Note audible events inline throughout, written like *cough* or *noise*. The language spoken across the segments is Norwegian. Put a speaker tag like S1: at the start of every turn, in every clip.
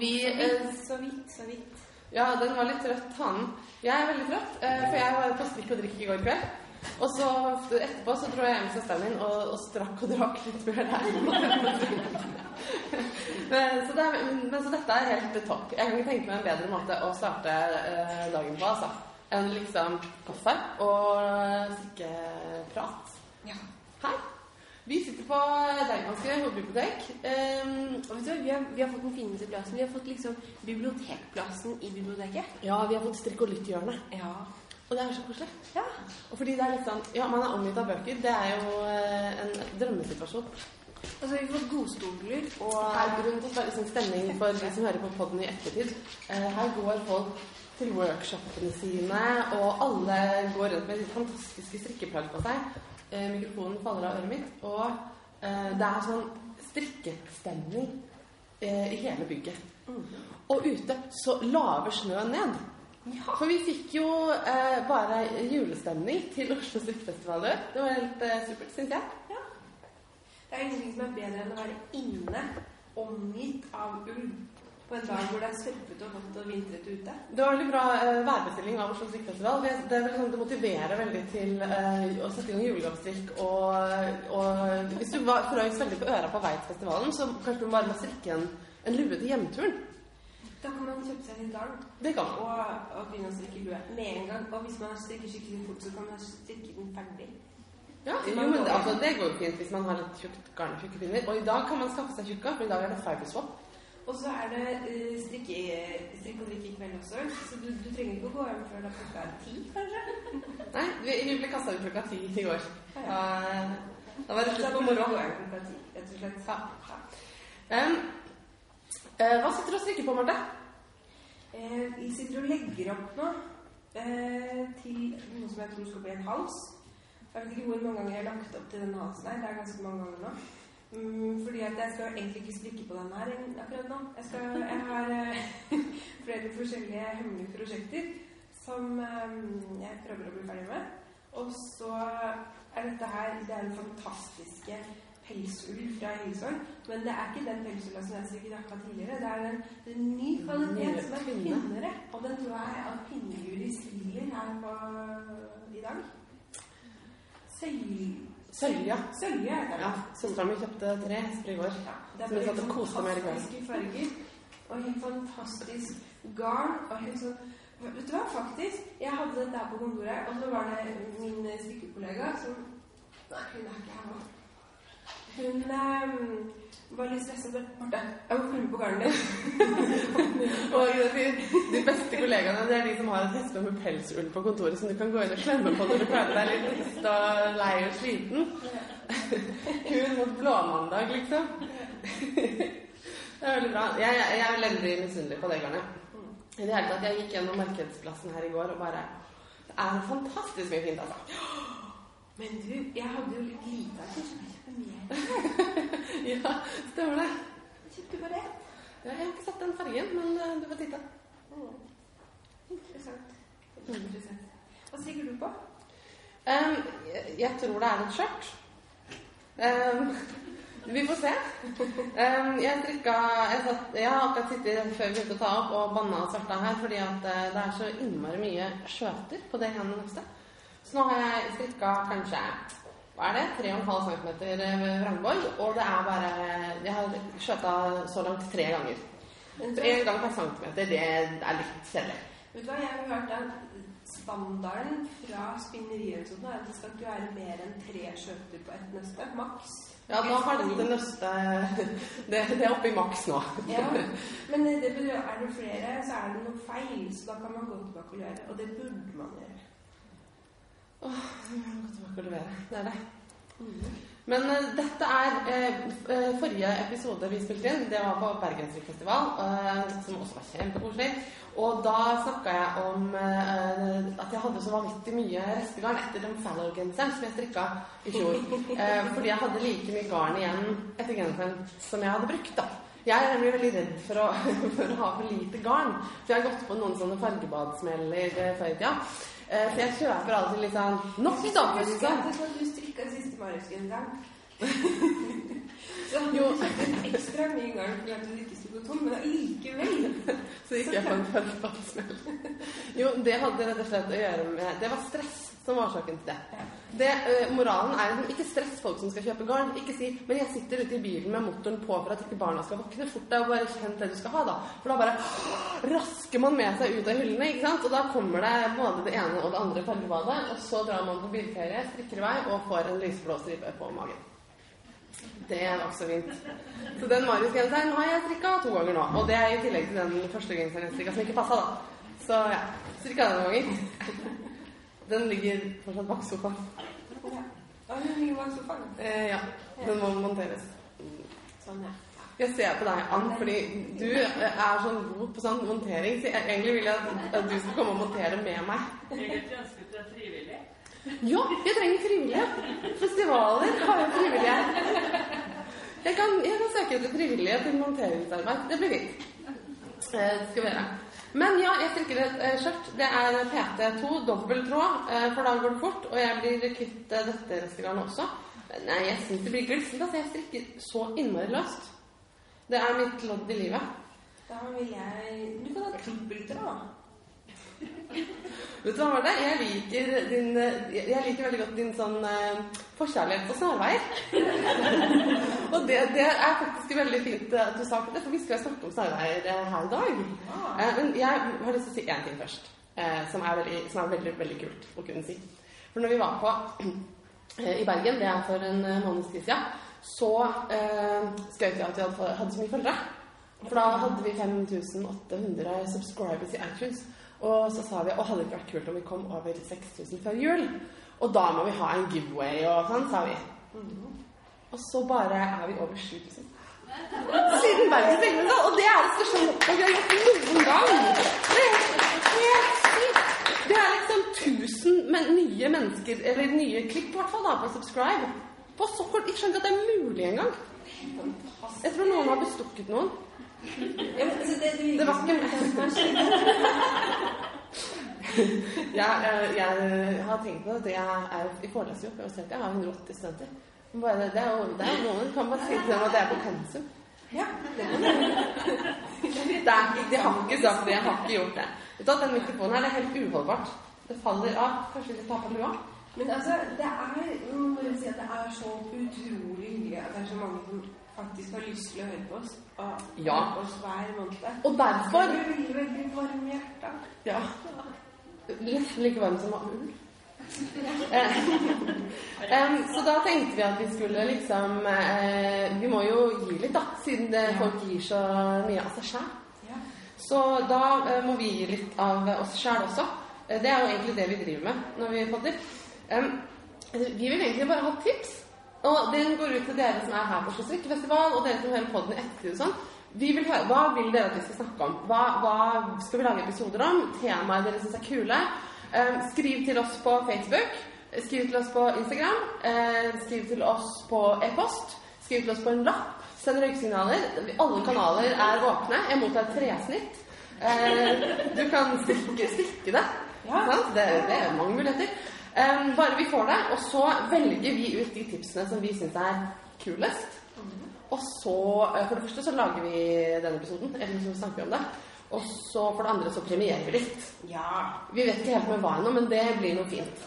S1: vi eh,
S2: Så vidt, så vidt.
S1: Ja, den var litt trøtt, hanen. Jeg er veldig trøtt, eh, for jeg var på strikk og drikk i går kveld. Og så etterpå så dro jeg hjem til søsteren min og, og strakk og drakk litt før der. *laughs* men, så det er, men så dette er helt topp. Jeg kan ikke tenke meg en bedre måte å starte eh, dagen på, altså. Enn liksom kaffe og strikkeprat.
S2: Ja.
S1: Her. Vi sitter på Deichmanske hovedbibliotek. Um,
S2: Og vet du, vi har, vi har fått den fineste plassen. Vi har fått liksom bibliotekplassen i biblioteket.
S1: ja, vi har fått strikk og lytthjørne.
S2: Ja.
S1: Og det er så koselig.
S2: Ja.
S1: Og fordi det er litt sånn Ja, man er omgitt av bøker. Det er jo eh, en drømmesituasjon.
S2: Og så har vi fått godstoler
S1: Og Her er grunn til å er sånn stemning for de som hører på podden i ettertid. Uh, her går folk til workshopene sine, og alle går rundt med fantastiske strikkeplagg på seg. Eh, mikrofonen faller av øret mitt, og eh, det er sånn strikkestemning eh, i hele bygget. Og ute så laver snøen ned. For vi fikk jo eh, bare julestemning til Oslo strikkefestival. Det var helt eh, supert, syns jeg.
S2: Det er ingenting som er bedre enn å være inne, omgitt av ull, på en dag hvor det er sørpete og vått og vintrete ute.
S1: Det var veldig bra eh, værbestilling av Oslo strikkefestival. Det, det, sånn, det motiverer veldig til eh, å sette i gang julegavestrikk. Og, og hvis du var frøys veldig på øra på vei til festivalen, så kanskje du bare må strikke en, en lue til hjemturen.
S2: Da kan man kjøpe seg litt garn
S1: Det kan man.
S2: og, og begynne å strikke lue med en gang. Og hvis man strikker skikkelig fort, så kan man strikke den ferdig.
S1: Ja, jo, men det, altså, det går jo fint hvis man har litt tjukt garn og tjukke pinner. Og i dag kan man skaffe seg tjukka, for i dag er det fiber swap.
S2: Og så er det uh, strikke, strikk og drikke i kveld også, så du, du trenger ikke å gå hjem før det er klokka ti, kanskje? *laughs*
S1: Nei, vi, vi ble kasta ut klokka ti i går. Da, da var det slutt på
S2: moroa. rett og slett.
S1: Ja. Um, eh, hva sitter du og strikker på, Marte?
S2: Eh, vi sitter og legger opp nå uh, til noe som jeg tror skal bli en hals. Jeg vet ikke hvor mange ganger jeg har lagt opp til den halsen her. Det er ganske mange ganger nå. Mm, fordi at jeg skal egentlig ikke strikke på den her akkurat nå. Jeg, skal, jeg har eh, *laughs* flere forskjellige hemmelige prosjekter som eh, jeg prøver å bli ferdig med. Og så er dette her Det er den fantastiske pelsull fra Hillesvang. Men det er ikke den pelsulla som jeg strikket jakka tidligere. Det er en, en ny kvalitet som er pinnere. Og den tror jeg at Pinnejuri skriver her på, i dag. Sølv...
S1: Sølja.
S2: Sølja heter det.
S1: Ja, Søstera mi kjøpte tre hester i går.
S2: Ja, det
S1: er jeg satt koste meg i
S2: fantastiske farger. Og helt fantastisk garn. Og helt sånn Vet du hva, faktisk. Jeg hadde den der på kontoret, og så var det min strikkekollega som Nei, hun er ikke her nå. Hun ehm, var litt stressa. Marte, jeg må følge på garnet ditt. *laughs*
S1: Og de, beste kollegaene det er de som har et heste med pelsull på kontoret som du kan gå inn og klemme på når du føler deg litt trist og lei og sliten. Kur mot blåmandag, liksom. Det er veldig bra. Jeg, jeg, jeg er veldig misunnelig på det garnet. I det hele tatt, Jeg gikk gjennom markedsplassen her i går og bare Det er fantastisk mye fint, altså.
S2: Men du, jeg hadde jo litt lite av det, kjøpte mer. *laughs*
S1: Ja, stemmer det.
S2: Kjøpte bare ett.
S1: Ja, jeg har ikke sett den fargen, men eh, du får titte.
S2: Interessant. Interessant. Hva strikker du på?
S1: Um, jeg, jeg tror det er et skjørt. Um, vi får se. Um, jeg strikka jeg, satt, jeg har akkurat sittet før vi begynte å ta opp og banna og svarta her fordi at eh, det er så innmari mye skjøter på det ene nøstet. Så nå har jeg strikka kanskje hva er det, 3,5 cm vrangbord, og det er bare Jeg har skjøta så langt tre ganger. Så én gang per centimeter, det er litt kjedelig.
S2: Vet du hva, jeg har hørt at standarden fra spinneriet er at det skal ikke være mer enn tre skjøter på ett nøste. Maks.
S1: Ja, da har den det nøste det, det er oppe i maks nå.
S2: Ja, men det det, er det flere, så er det noe feil, så da kan man gå tilbake og gjøre. Og det burde man gjøre.
S1: Åh, jeg må gå tilbake og levere. Det er det. Men uh, dette er uh, Forrige episode vi spilte inn, det var på Bergensrikfestival, uh, som også var kjempekoselig. Og da snakka jeg om at jeg hadde så vanvittig mye restegarn etter den Fallow-genseren som jeg strikka i fjor. *laughs* Fordi jeg hadde like mye garn igjen etter genseren som jeg hadde brukt. da. Jeg er nemlig veldig redd for å, *laughs* for å ha for lite garn. For jeg har gått på noen sånne fargebadssmeller eh, før i tida. Eh, For jeg kjøper alltid litt sånn nok, da. liksom.
S2: Husker
S1: sånn.
S2: at du strikka siste Marius-genseren, *laughs* Så du
S1: Jo.
S2: kjøpte en ekstra mye gang fordi at du ikke sto på tom, men allikevel *laughs*
S1: Så gikk jeg på en fødselsdagssmell. Jo, det hadde rett og slett å gjøre med Det var stress som var årsaken til det. Det uh, moralen er liksom, ikke stress folk som skal kjøpe garn. Ikke si 'men jeg sitter ute i bilen med motoren på for at ikke barna skal våkne'. Fort deg og bare kjenn det du skal ha, da. For da bare rasker man med seg ut av hyllene, ikke sant. Og da kommer det både det ene og det andre fargebadet, og så drar man på bilferie, strikker i vei og får en lysblå stripe på magen. Det er nokså så fint. Så den Marius-genseren har jeg strikka to ganger nå. Og det er i tillegg til den første genseren jeg strikka som ikke passa, da. Så ja. Strikka den noen ganger. Den ligger fortsatt bak sofaen.
S2: Ja. den ligger bak sofaen.
S1: Eh, ja. Den må monteres.
S2: Sånn, ja.
S1: Jeg ser på deg, Ann, fordi du er sånn god på sånn montering. Så jeg, egentlig vil jeg at, at du skal komme og montere med meg.
S3: Egentlig ønsket deg frivillig.
S1: Ja, jeg trenger frivillige. Festivaler har jo frivillige. Jeg kan, jeg kan søke etter frivillige til monteringsarbeid. Det blir fint. Eh, det skal vi gjøre. Men ja, jeg strikker et eh, skjørt. Det er PT2 dobbel tråd, eh, for da går det fort. Og jeg blir kvitt eh, dette restegarnet også. Nei, jeg syns det blir glissent. Altså, jeg strikker så innmari løst. Det er mitt lodd i livet.
S2: Da vil jeg Du kan ha trippeltråd.
S1: Vet du hva, Marte? Jeg liker, din, eh, jeg liker veldig godt din sånn eh, forkjærlighet for snarveier. *laughs* og det, det er faktisk veldig fint at du sa det, for vi skal snakke om snarveier eh, her i dag.
S2: Ah.
S1: Eh, men jeg har lyst til å si én ting først, eh, som, er veldig, som er veldig, veldig kult å kunne si. For når vi var på *clears throat* eh, i Bergen, det er for en eh, måneds tid siden, så eh, skrøt vi at vi hadde, hadde så mye følgere. For da hadde vi 5800 subscribers i iTunes. Og så sa vi å hadde ikke vært kult om vi kom over 6000 før jul. Og da må vi ha en giveaway og sånn, sa vi. Og så bare er vi over 7000. Siden Bergens da, og det er det største hoppet vi har gjort noen gang. Det er liksom 1000 men nye mennesker, eller nye klipp i hvert fall, da, på subscribe. På så kort Jeg skjønner ikke at det er mulig engang. Jeg tror noen har bestukket noen.
S2: Ja, men, altså, det,
S1: var ikke
S2: det som er skjedd.
S1: Jeg, jeg, jeg har tenkt på det. Jeg er jo i foreleser jo. Jeg har 180 studenter. Bare, det, er jo, noen kan bare si til dem at det er på pensum.
S2: Ja, det
S1: er *laughs* de har ikke sagt det. Jeg har ikke gjort det. Vet Den mikrofonen her det er helt uholdbart. Det faller av. Kanskje vi tar ta på lua?
S2: Men altså, det er jeg må bare si at det er så utrolig hyggelig at det er så mange som faktisk har lyst til å høre på oss. Og
S1: Ja.
S2: høre på oss hver måned.
S1: Og derfor
S2: Det blir veldig, varm i hjertet.
S1: Ja. Nesten like varm som ull. Eh, *laughs* så da tenkte vi at vi skulle liksom eh, Vi må jo gi litt, da. Siden det, folk gir så mye av seg sjæl.
S2: Ja.
S1: Så da eh, må vi gi litt av oss sjæl også. Det er jo egentlig det vi driver med når vi podder. Em, vi vil egentlig bare ha tips. Og den går ut til dere som er her på Oslo strikkefestival, og dere som hører podden i ettertid og sånn. Vi vil høre, Hva vil dere at vi skal snakke om? Hva, hva skal vi lage episoder om? Temaer dere syns er kule? Eh, skriv til oss på Facebook. Skriv til oss på Instagram. Eh, skriv til oss på e-post. Skriv til oss på en lapp. Send røyksignaler. Alle kanaler er åpne. Jeg mottar tresnitt. Eh, du kan stikke, stikke det.
S2: Ja.
S1: Det, det er mange muligheter. Eh, bare vi får det, og så velger vi ut de tipsene som vi syns er kulest. Og så, eh, for det første så lager vi denne episoden, eller så snakker vi om det. Og så for det andre så premierer vi litt.
S2: Ja.
S1: Vi vet ikke helt med hva ennå, men det blir noe fint.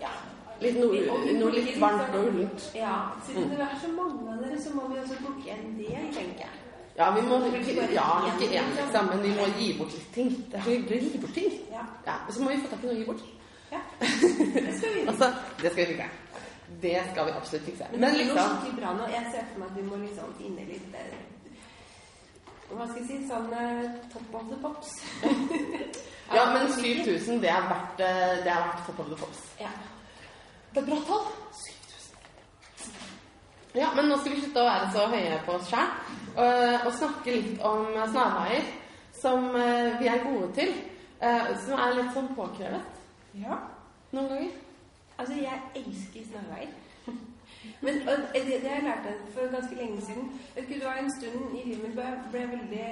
S2: ja.
S1: Litt noe, noe litt varmt og ullent.
S2: Ja, siden det er så mange av dere, så må vi også plukke en del, tenker jeg.
S1: Ja, vi må, ja, ikke én men vi må gi bort litt ting. Det er så hyggelig å gi bort ting.
S2: Ja.
S1: Ja, så må vi få tak i noe å gi bort.
S2: Ja. *laughs* Det skal vi.
S1: Altså, det skal vi fikse. Det skal vi absolutt fikse.
S2: Men,
S1: Men
S2: det blir
S1: liksom
S2: bra nå. Jeg ser for meg at vi må liksom i litt eh, Hva skal jeg si? Sånn eh, top of the pops. *laughs*
S1: Ja, men 7000, det er verdt eh, Det er verdt top of the pops.
S2: Ja.
S1: Det er bra tall. 7000. Ja, men nå skal vi slutte å være så høye på oss sjøl og, og snakke litt om snarveier som vi er gode til. som er litt sånn påkrevet
S2: ja.
S1: noen ganger.
S2: Altså, jeg elsker snarveier. *laughs* Men og, det, det jeg lærte for ganske lenge siden Jeg husker det var en stund i livet jeg ble veldig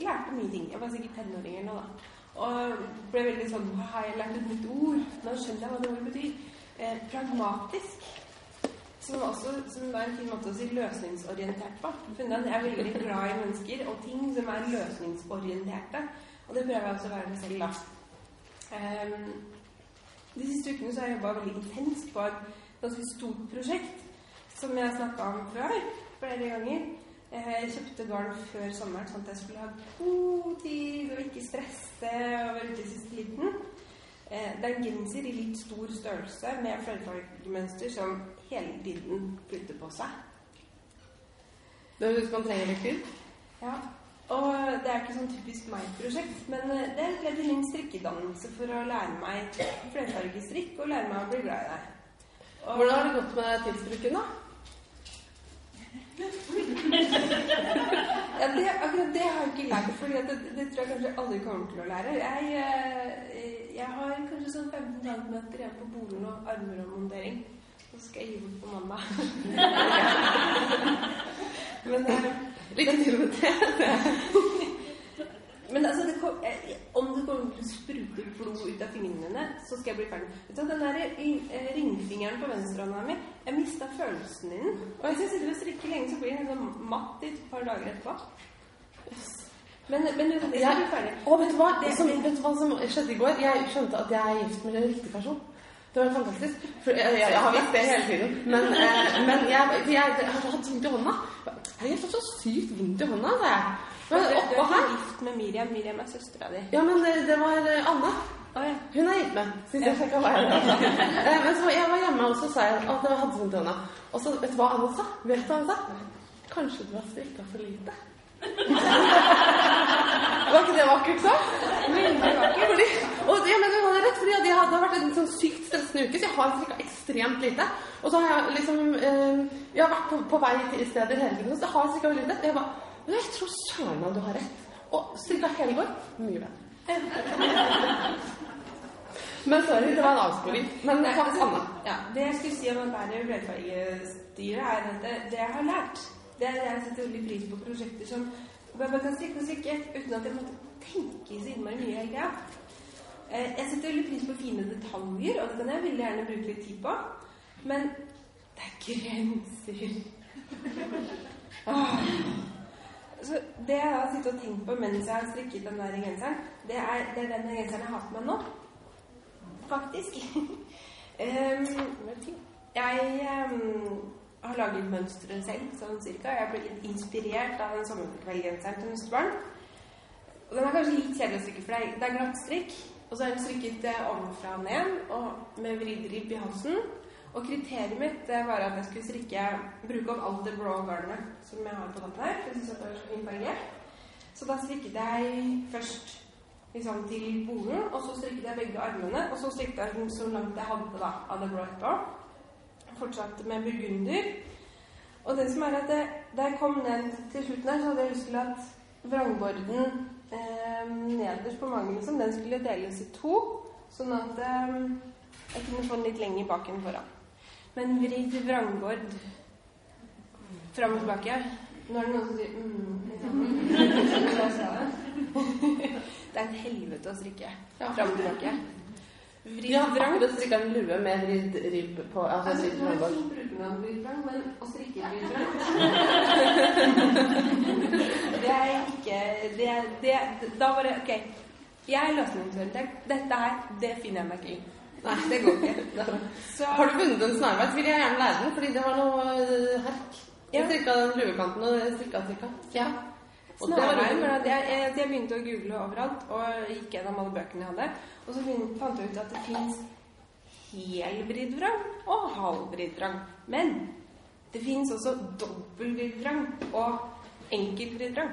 S2: Lærte mye ting. Jeg var sikkert tenåring eller noe da. Og ble veldig sånn Har jeg lært et nytt ord? Nå skjønner jeg hva det ordet betyr. Eh, pragmatisk. som, også, som er en fin måte å si løsningsorientert på. Jeg er veldig glad i mennesker og ting som er løsningsorienterte. Og det prøver jeg også å være meg selv, da. Ehm, de siste ukene så har jeg jobba veldig intenst på et ganske stort prosjekt som jeg har snakka om før flere ganger. Jeg kjøpte garn før sommeren sånn at jeg skulle ha god tid og ikke stresse og være ute i siste liten. Eh, Det er en genser i litt stor størrelse med flerfargemønster som hele tiden flytter på seg.
S1: Det høres ut som man trenger litt tid.
S2: Ja, og det er ikke sånn typisk meg-prosjekt, men eh, det er et ledd i min strikkedannelse for å lære meg flerfargestrikk og lære meg å bli glad i deg. Og-
S1: Hvordan har det gått med tidsbruken, da?
S2: Ja, det, akkurat det har jeg ikke lært, for det, det tror jeg kanskje aldri kommer til å lære. Jeg, eh, jeg har kanskje sånn 15 cm igjen på bolen og armer og montering. Så skal jeg gi bort på mamma. *laughs* Men, eh,
S1: Lykke til med det.
S2: men altså, det kom, eh, om det kommer til å sprute blod ut av fingrene mine, så skal jeg bli ferdig. Vet du, Den der eh, ringfingeren på venstrehånda mi, jeg mista følelsen i den. Og hvis jeg sitter og strikker lenge, så blir den sånn matt i et par dager etterpå. Men, men jeg skal bli ferdig.
S1: Og vet du hva
S2: Det-
S1: som, vet du hva som skjedde i går? Jeg skjønte at jeg er gift med en riktig person. Det var fantastisk. For jeg, jeg, jeg har visst det hele tiden. Men, eh, men jeg, jeg, hatt vondt i hånda. Jeg har fått så sykt vondt i hånda, sa jeg. Men
S2: Du, du er gift med Miriam. Miriam er søstera di.
S1: Ja, men det, det var Anna Anne.
S2: Å ja.
S1: Hun er gitt med. syns jeg sjekka være Eh, Men så jeg var hjemme, og så sa jeg at jeg hadde vondt i hånda. Og så vet du hva Anne sa? Vet du hva hun sa? Kanskje du har strikka for lite? *laughs* Var ikke det vakkert sagt? Fordi, og jeg mener rett, fordi det hadde vært en sånn sykt stressende uke, så jeg har strikka ekstremt lite. Og så har jeg liksom eh, Jeg har vært på, på vei til steder hele tiden, så jeg har strikka veldig lite. Jeg bare jeg tror søren meg du har rett. Og strikka hele går. Mye bedre. *laughs* Men sorry, det var en avsporing. Men takk,
S2: altså,
S1: Anne.
S2: Ja, det jeg skulle si om dette her rødfargestyret, er at det, det jeg har lært det er Jeg setter veldig pris på prosjekter som bare kan strikke og strikke uten at jeg måtte tenke så innmari mye hele tida. Eh, Jeg setter veldig pris på fine detaljer, og det kan jeg veldig gjerne bruke litt tid på. Men det er grenser. Åh. *laughs* Så det jeg har sittet og tenkt på mens jeg har strikket den der genseren, det er, det er den genseren jeg har på meg nå. Faktisk. um, *laughs* jeg um, har laget mønsteret selv, sånn cirka. Jeg ble inspirert av den sommerkveldgenseren til neste barn. Og den er kanskje litt kjedelig å strikke, for er- det er glatt strikk. Og så er den strikket eh, ovenfra og ned, og med vridd i halsen. Og kriteriet mitt det var at jeg skulle strikke bruke opp alt det blå garnet som jeg har på dette her. Jeg synes det var så fin farge. Så da strikket jeg først liksom til bolen, og så strikket jeg begge armene, og så strikket jeg den så langt jeg hadde da, av det blå etterpå. Fortsatte med burgunder. Og det som er at da jeg kom ned til slutten her, så hadde jeg lyst til at vrangborden eh, nederst på magen, liksom, den skulle deles i to, sånn at eh, jeg kunne få den litt lenger bak enn foran. Men vridd vrangbord fram og tilbake Nå er det noen som sier mm? *laughs* *laughs* Det er et helvete å strikke fram og tilbake. Vridd
S1: Ja,
S2: vrang
S1: akkurat strikka en lue med vridd ribb på Altså
S2: Altså, det
S1: håndbak.
S2: bruker man vridd men å strikke vridd vrang Det er ikke det, det, Da var det Ok. Jeg er løsningsorientert. Dette her, det finner jeg meg ikke i.
S1: Nei,
S2: Det går ikke. Så
S1: Har du funnet en snarvei, vil jeg gjerne lære den, fordi det var noe eh, herk. Jeg strikka den luekanten, og strikka strikka.
S2: Ja. Snarveien men jeg, jeg, jeg begynte å google overalt og gikk gjennom alle bøkene jeg hadde. Og så fant jeg ut at det fins hel vriddvrang og halv vriddvrang. Men det fins også dobbel vriddvrang og enkel vriddvrang.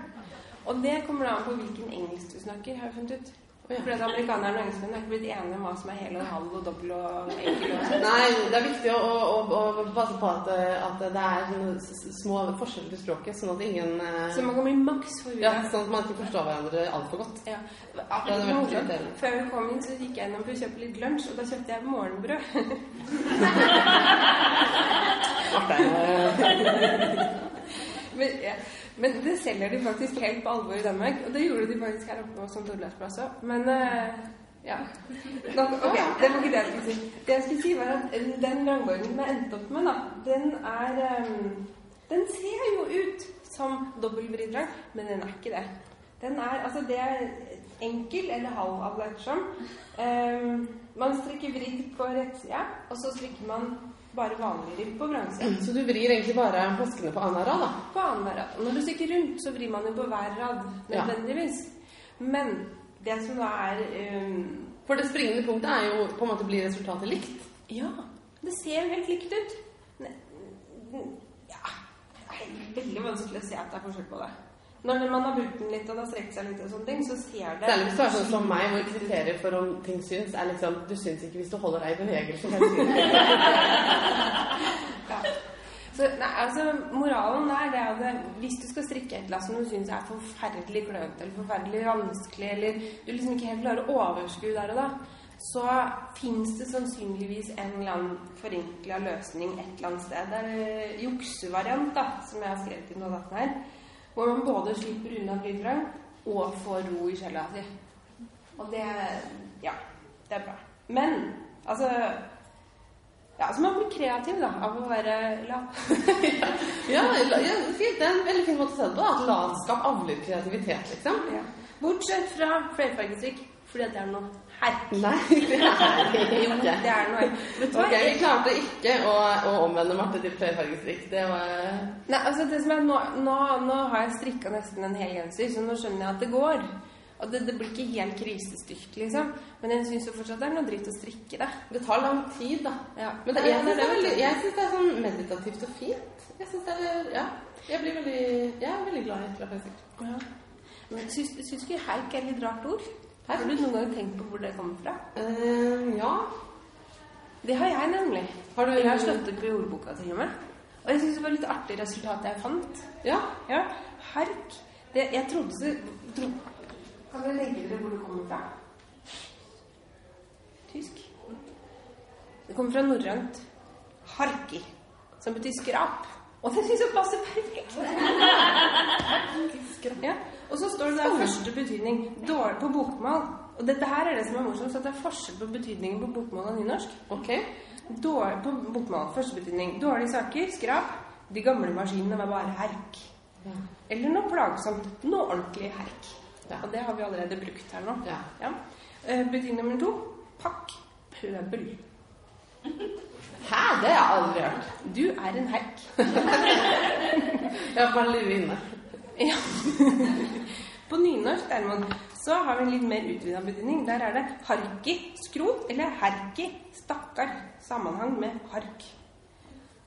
S2: Og det kommer da an på hvilken engelsk du snakker, har jeg funnet ut. Fordi at amerikanerne og engelskmennene er ikke blitt enige om hva som er hel og halv og dobbel og enkel. Og sånn.
S1: Nei, det er viktig å, å, å, passe på at, at det er sånne s- s- små forskjeller i språket, sånn at ingen eh,
S2: Så man kan bli maks
S1: ja. Sånn at man ikke forstår hverandre altfor godt.
S2: Ja.
S1: Irriterende.
S2: Før vi kom inn, så gikk jeg innom for å kjøpe litt lunsj, og da kjøpte jeg morgenbrød. *laughs*
S1: Marte, eh, *laughs*
S2: men, ja. Men det selger de faktisk helt på alvor i Danmark, og det gjorde de faktisk her oppe på St. Olavs plass òg. Men, eh, Ja. Nå, ok, det var ikke det jeg skulle si. Det jeg skulle si, var at den rangborden vi endte opp med, da, den er um, Den ser jo ut som dobbeltvridrang, men den er ikke det. Den er Altså, det er enkel eller halv det ettersom. Ehm, man strikker vridd på rettsida, og så strikker man bare vanlig ribb på vrangsida.
S1: Så du vrir egentlig bare flaskene på annenhver rad, da?
S2: På annenhver rad. Og når du stikker rundt, så vrir man jo på hver rad
S1: Ja.
S2: nødvendigvis. Men det som da er um...
S1: For det springende punktet er jo på en måte blir resultatet likt.
S2: Ja, det ser jo helt likt ut. Ne- Ja, det er veldig vanskelig å se at det er forskjell på det. Når man har brukt den litt og det har strekt seg litt, og sånne ting, så ser det
S1: Særlig hvis du er sånn som meg, hvor kriteriet for om ting syns, er liksom Du syns ikke hvis du holder deg i bevegelse. *laughs*
S2: Ja. Så, nei, altså, moralen der det er at det- hvis du skal strikke et annet som du syns er forferdelig klønete eller forferdelig vanskelig, eller du liksom ikke helt klarer å overskue der og da, så fins det sannsynligvis en eller annen forenkla løsning et eller annet sted. Det er en juksevariant da, som jeg har skrevet i notaten her, hvor man både slipper unna vriddrang og får ro i sjela si. Og det Ja, det er bra. Men altså ja, så man blir kreativ da, av å være lat. *laughs*
S1: Ja, ja, fint. Det er en veldig fin måte å se det på. At latskap avler kreativitet, liksom.
S2: Ja. Bortsett fra flerfargestrikk, fordi at det er noe herk.
S1: Nei, det er det
S2: Jo,
S1: ikke.
S2: det er noe du?
S1: Ok, vi klarte ikke å, å omvende Marte til flerfargestrikk. Det var
S2: Nei, altså det som er, nå, nå, nå har jeg strikka nesten en hel genser, så nå skjønner jeg at det går. Og det, det blir ikke helt krisestyrt, liksom. Men jeg syns fortsatt det er noe dritt å strikke det.
S1: Det tar lang tid, da.
S2: Ja.
S1: Men det, jeg syns det,
S2: det.
S1: er sånn meditativt og fint. Jeg syns det er, ja. Jeg blir veldig, jeg er veldig glad i flerfargestrikk.
S2: Ja. Men syns, syns ikke herk er litt rart ord? Har du noen gang tenkt på hvor det kommer fra?
S1: Uh, ja.
S2: Det har jeg nemlig.
S1: Har du-
S2: Jeg har slått opp i ordboka til og med. Og jeg syns det var litt artig resultat jeg fant.
S1: Ja.
S2: Ja, hark. Det, jeg trodde så tro, Kan jeg legge dere hvor det kommer fra? Tysk. Det kommer fra norrønt 'harki', som betyr skrap. Og det syns jeg passer perfekt. *laughs* Ja. Og så står det der første betydning dårlig på bokmål. Og dette her er det som er morsomt, så at det er forskjell på betydningen på bokmål og nynorsk.
S1: Ok.
S2: Dårlig, på bokmål, første betydning. Dårlige saker, skrap. De gamle maskinene var bare herk.
S1: Ja.
S2: Eller noe plagsomt. Noe ordentlig herk.
S1: Ja.
S2: Og det har vi allerede brukt her nå.
S1: Ja.
S2: Ja. Eh, Betydning nummer to pakk pøbel.
S1: Hæ? Det har jeg aldri hørt.
S2: Du er en herk. *laughs*
S1: Jeg har bare lue inne.
S2: Ja. *laughs* På nynorsk derimot så har vi en litt mer utvida betydning. Der er det harki, skrot, eller herki, stakkar. Sammenhang med hark.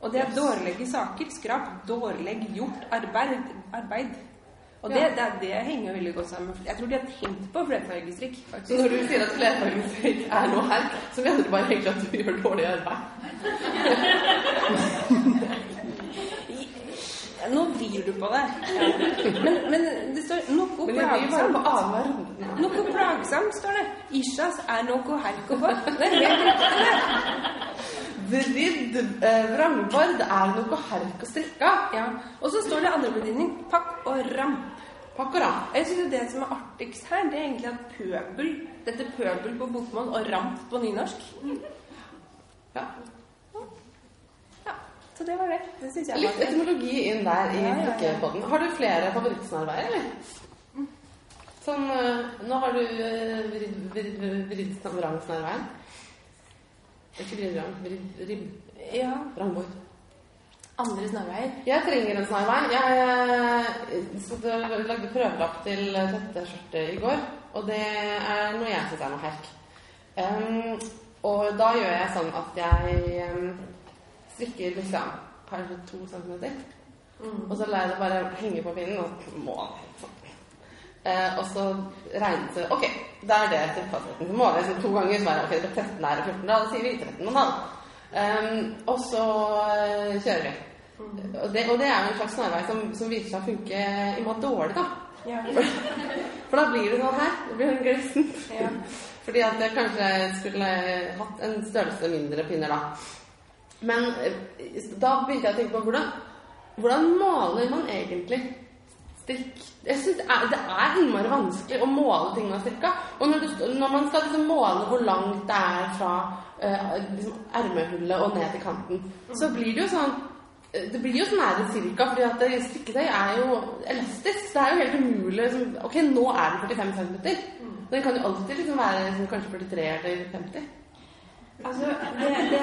S2: Og det er dårlige saker, skrap, dårlig gjort arbeid. arbeid. Og det, det, det henger veldig godt sammen. Jeg tror de har tenkt på flerfargestrikk.
S1: Så når du sier at flerfargestrikk er noe her, så mener du bare egentlig at du gjør dårlig arbeid. *laughs*
S2: Nå vrir du på det. Men, men det står noe plagsomt. Noe plagsomt, står det. Ishas er noe herk å. Det er helt riktig, det.
S1: Vridd eh, vrangbord er noe herk og strikka.
S2: Ja. Og så står det andre betydning. Pakk og ramp.
S1: Pakk og ram.
S2: Jeg synes Det som er artigst her, det er egentlig at pøbel Dette pøbel på bokmål og ramp på nynorsk.
S1: Ja.
S2: Så det var det. Det synes jeg
S1: Litt
S2: var
S1: etymologi inn der i
S2: Ja, ja, ja.
S1: Har du flere favorittsnarveier, eller? Sånn eh, Nå har du eh, vridd vridd- vridd. Ikke vridd rang, vridd ribb.
S2: Ja.
S1: Rangbord.
S2: Andre snarveier.
S1: Jeg trenger en snarvei. Jeg jeg satt lagde prøvelapp til dette skjørtet i går, og det er noe jeg syns er noe herk. Um, og da gjør jeg sånn at jeg em, strikker liksom kanskje to centimeter, og så lar jeg det bare henge på pinnen og måle. Sånn. Eh, og så regnet det Ok, da er det strikkefastheten. Så må jeg liksom to ganger, så bare ok, det er 13 her og 14 da, da sier vi 13,5. Um, og så eh, kjører vi. Og det, og det er jo en slags snarvei som, som viser seg å funke imot dårlig, da.
S2: Ja. *laughs*
S1: For da blir det sånn her. Det blir en glisten.
S2: Ja. *laughs*
S1: Fordi at jeg kanskje skulle hatt en størrelse mindre pinner da. Men eh, da begynte jeg å tenke på hvordan, hvordan maler man egentlig strikk Jeg synes det er, det er innmari vanskelig å måle ting man har strikka. Og når, du, når man skal liksom måle hvor langt det er fra uh, liksom ermehullet og ned til kanten, så blir det jo sånn eh, det blir jo sånn nære cirka, fordi at strikketøy er jo elastisk. Det er jo helt umulig liksom, Ok, nå er den 45 cm. Den kan jo alltid liksom være liksom, kanskje 43 eller 50.
S2: Altså, det, det,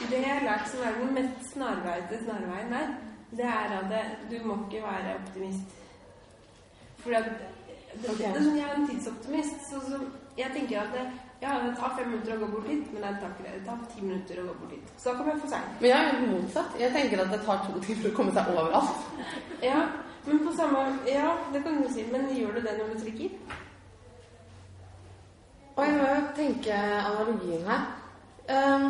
S2: *laughs* det jeg har lært som er den mest snarveide snarveien her, det er at det, du må ikke være optimist. Fordi at er sånn, Jeg er en tidsoptimist. Så, så jeg tenker at det, ja, det tar fem minutter å gå bort dit, men det tar, ikke det. det tar ti minutter å gå bort dit. Så da kommer jeg for seint.
S1: Men jeg er helt motsatt. Jeg tenker at det tar to timer å komme seg overalt.
S2: Ja, men på samme Ja, det kan du si. Men gjør du det når du strikker?
S1: Og jeg må jo tenke analogien her. Um,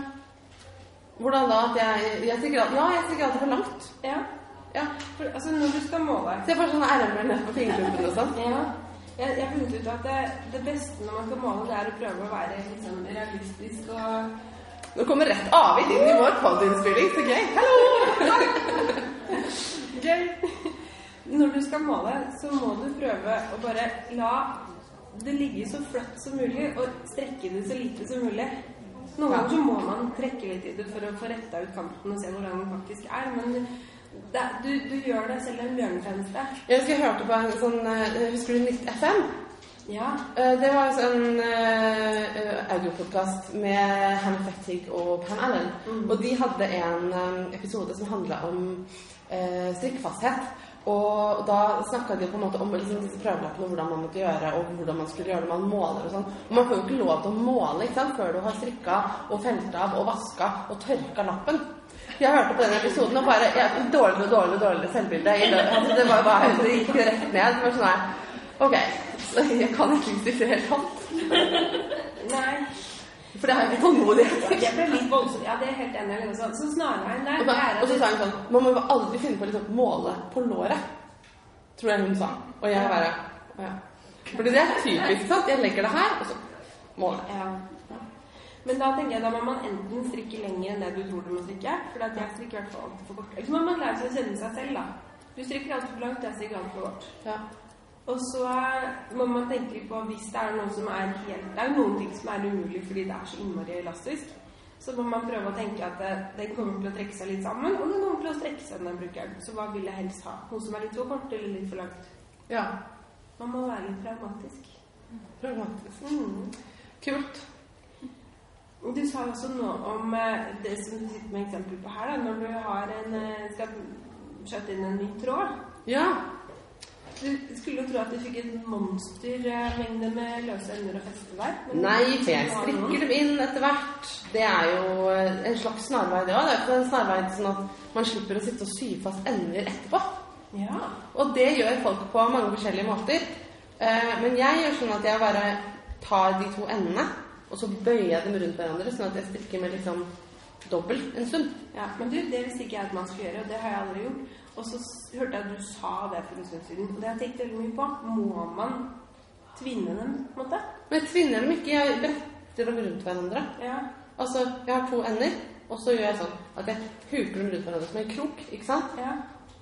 S1: hvordan da at jeg, jeg stikker alt- Ja, jeg stikker alltid for langt.
S2: Ja.
S1: Ja.
S2: For, altså, når du skal måle
S1: Se for sånne ermer ned på fingertuppene og sånn.
S2: Ja. Jeg, har funnet ut at det, det beste når man skal måle, det er å prøve å være liksom realistisk og
S1: Nå kommer rett avgitt inn i vår podiinnspilling. så gøy. Hallo! *laughs* gøy.
S2: Når du skal måle, så må du prøve å bare la det ligger så flatt som mulig, og strekke det så lite som mulig. Noen ganger så må man trekke litt i det for å få retta ut kanten og se hvordan den faktisk er, men det, du, du gjør deg selv en bjørnetjeneste.
S1: Jeg husker jeg hørte på en sånn eh, Husker du Nytt FM?
S2: Ja.
S1: Eh, Det var en sånn uh, audiopodkast med Hannah Fettig og Pam Allen. Og de hadde en eh, episode som handla om uh, strikkfasthet. Og da snakka de på en måte om liksom, disse prøvelappene, hvordan man måtte gjøre, og hvordan man skulle gjøre det man måler og sånn. Og man får jo ikke lov til å måle ikke sant, før du har strikka og felt av og vaska og tørka lappen. Jeg hørte på den episoden og bare ja, Dårligere og dårligere, dårligere selvbilde. Altså, det, var bare, det gikk rett ned. Det var sånn her Ok, så jeg kan ikke si det helt sant. *laughs*
S2: Nei.
S1: For det jeg ikke tålmodighet
S2: Det ble litt voldsomt. Ja, det er helt enig. Liksom. Så snarveien der
S1: Og,
S2: er
S1: og så sa hun sånn Man må jo aldri finne på å liksom, måle på låret. Tror jeg hun sa. Og jeg bare ja. Fordi det er typisk. sant? Jeg legger det her, og så måler jeg.
S2: Ja. Men da tenker jeg da må man enten strikke lenger enn det du tror du må strikke. For jeg strikker i hvert fall alltid for kort. Så må man lære seg å kjenne seg selv, da. Du strikker alltid for langt, jeg strikker alltid for kort.
S1: Ja.
S2: Og så må man tenke på hvis det er noe som er helt Det er noen ting som er umulig fordi det er så innmari elastisk. Så må man prøve å tenke at den kommer til å trekke seg litt sammen, og den kommer til å strekke seg den brukeren. Så hva vil jeg helst ha? Noe som er litt for kort eller litt for langt?
S1: ja.
S2: Man må være litt pragmatisk.
S1: Pragmatisk.
S2: Mm.
S1: Kult.
S2: Du sa også noe om eh, det som du sitter med eksempel på her, da, når du har en, eh, skal skjøtte inn en ny tråd.
S1: Ja.
S2: Du skulle jo tro at du fikk en monstermengde med løse ender og festeverk.
S1: Nei, for jeg strikker dem inn etter hvert. Det er jo eh, en slags snarvei, det òg. Det er ikke en snarvei sånn at man slipper å sitte og sy fast ender etterpå.
S2: Ja.
S1: Og det gjør folk på mange forskjellige måter. Eh, men jeg gjør sånn at jeg bare tar de to endene, og så bøyer jeg dem rundt hverandre, sånn at jeg strikker med liksom dobbel en stund.
S2: ja. Men du, det visste ikke jeg at man skulle gjøre, og det har jeg aldri gjort. Og så hørte jeg at du sa det for en stund siden, og det har jeg tenkt veldig mye på. Må man tvinne dem, på en måte?
S1: Men jeg tvinner dem ikke, jeg bretter dem rundt hverandre.
S2: Ja.
S1: Altså, jeg har to ender, og så gjør jeg sånn at jeg huker dem rundt hverandre som en krok, ikke sant?
S2: ja.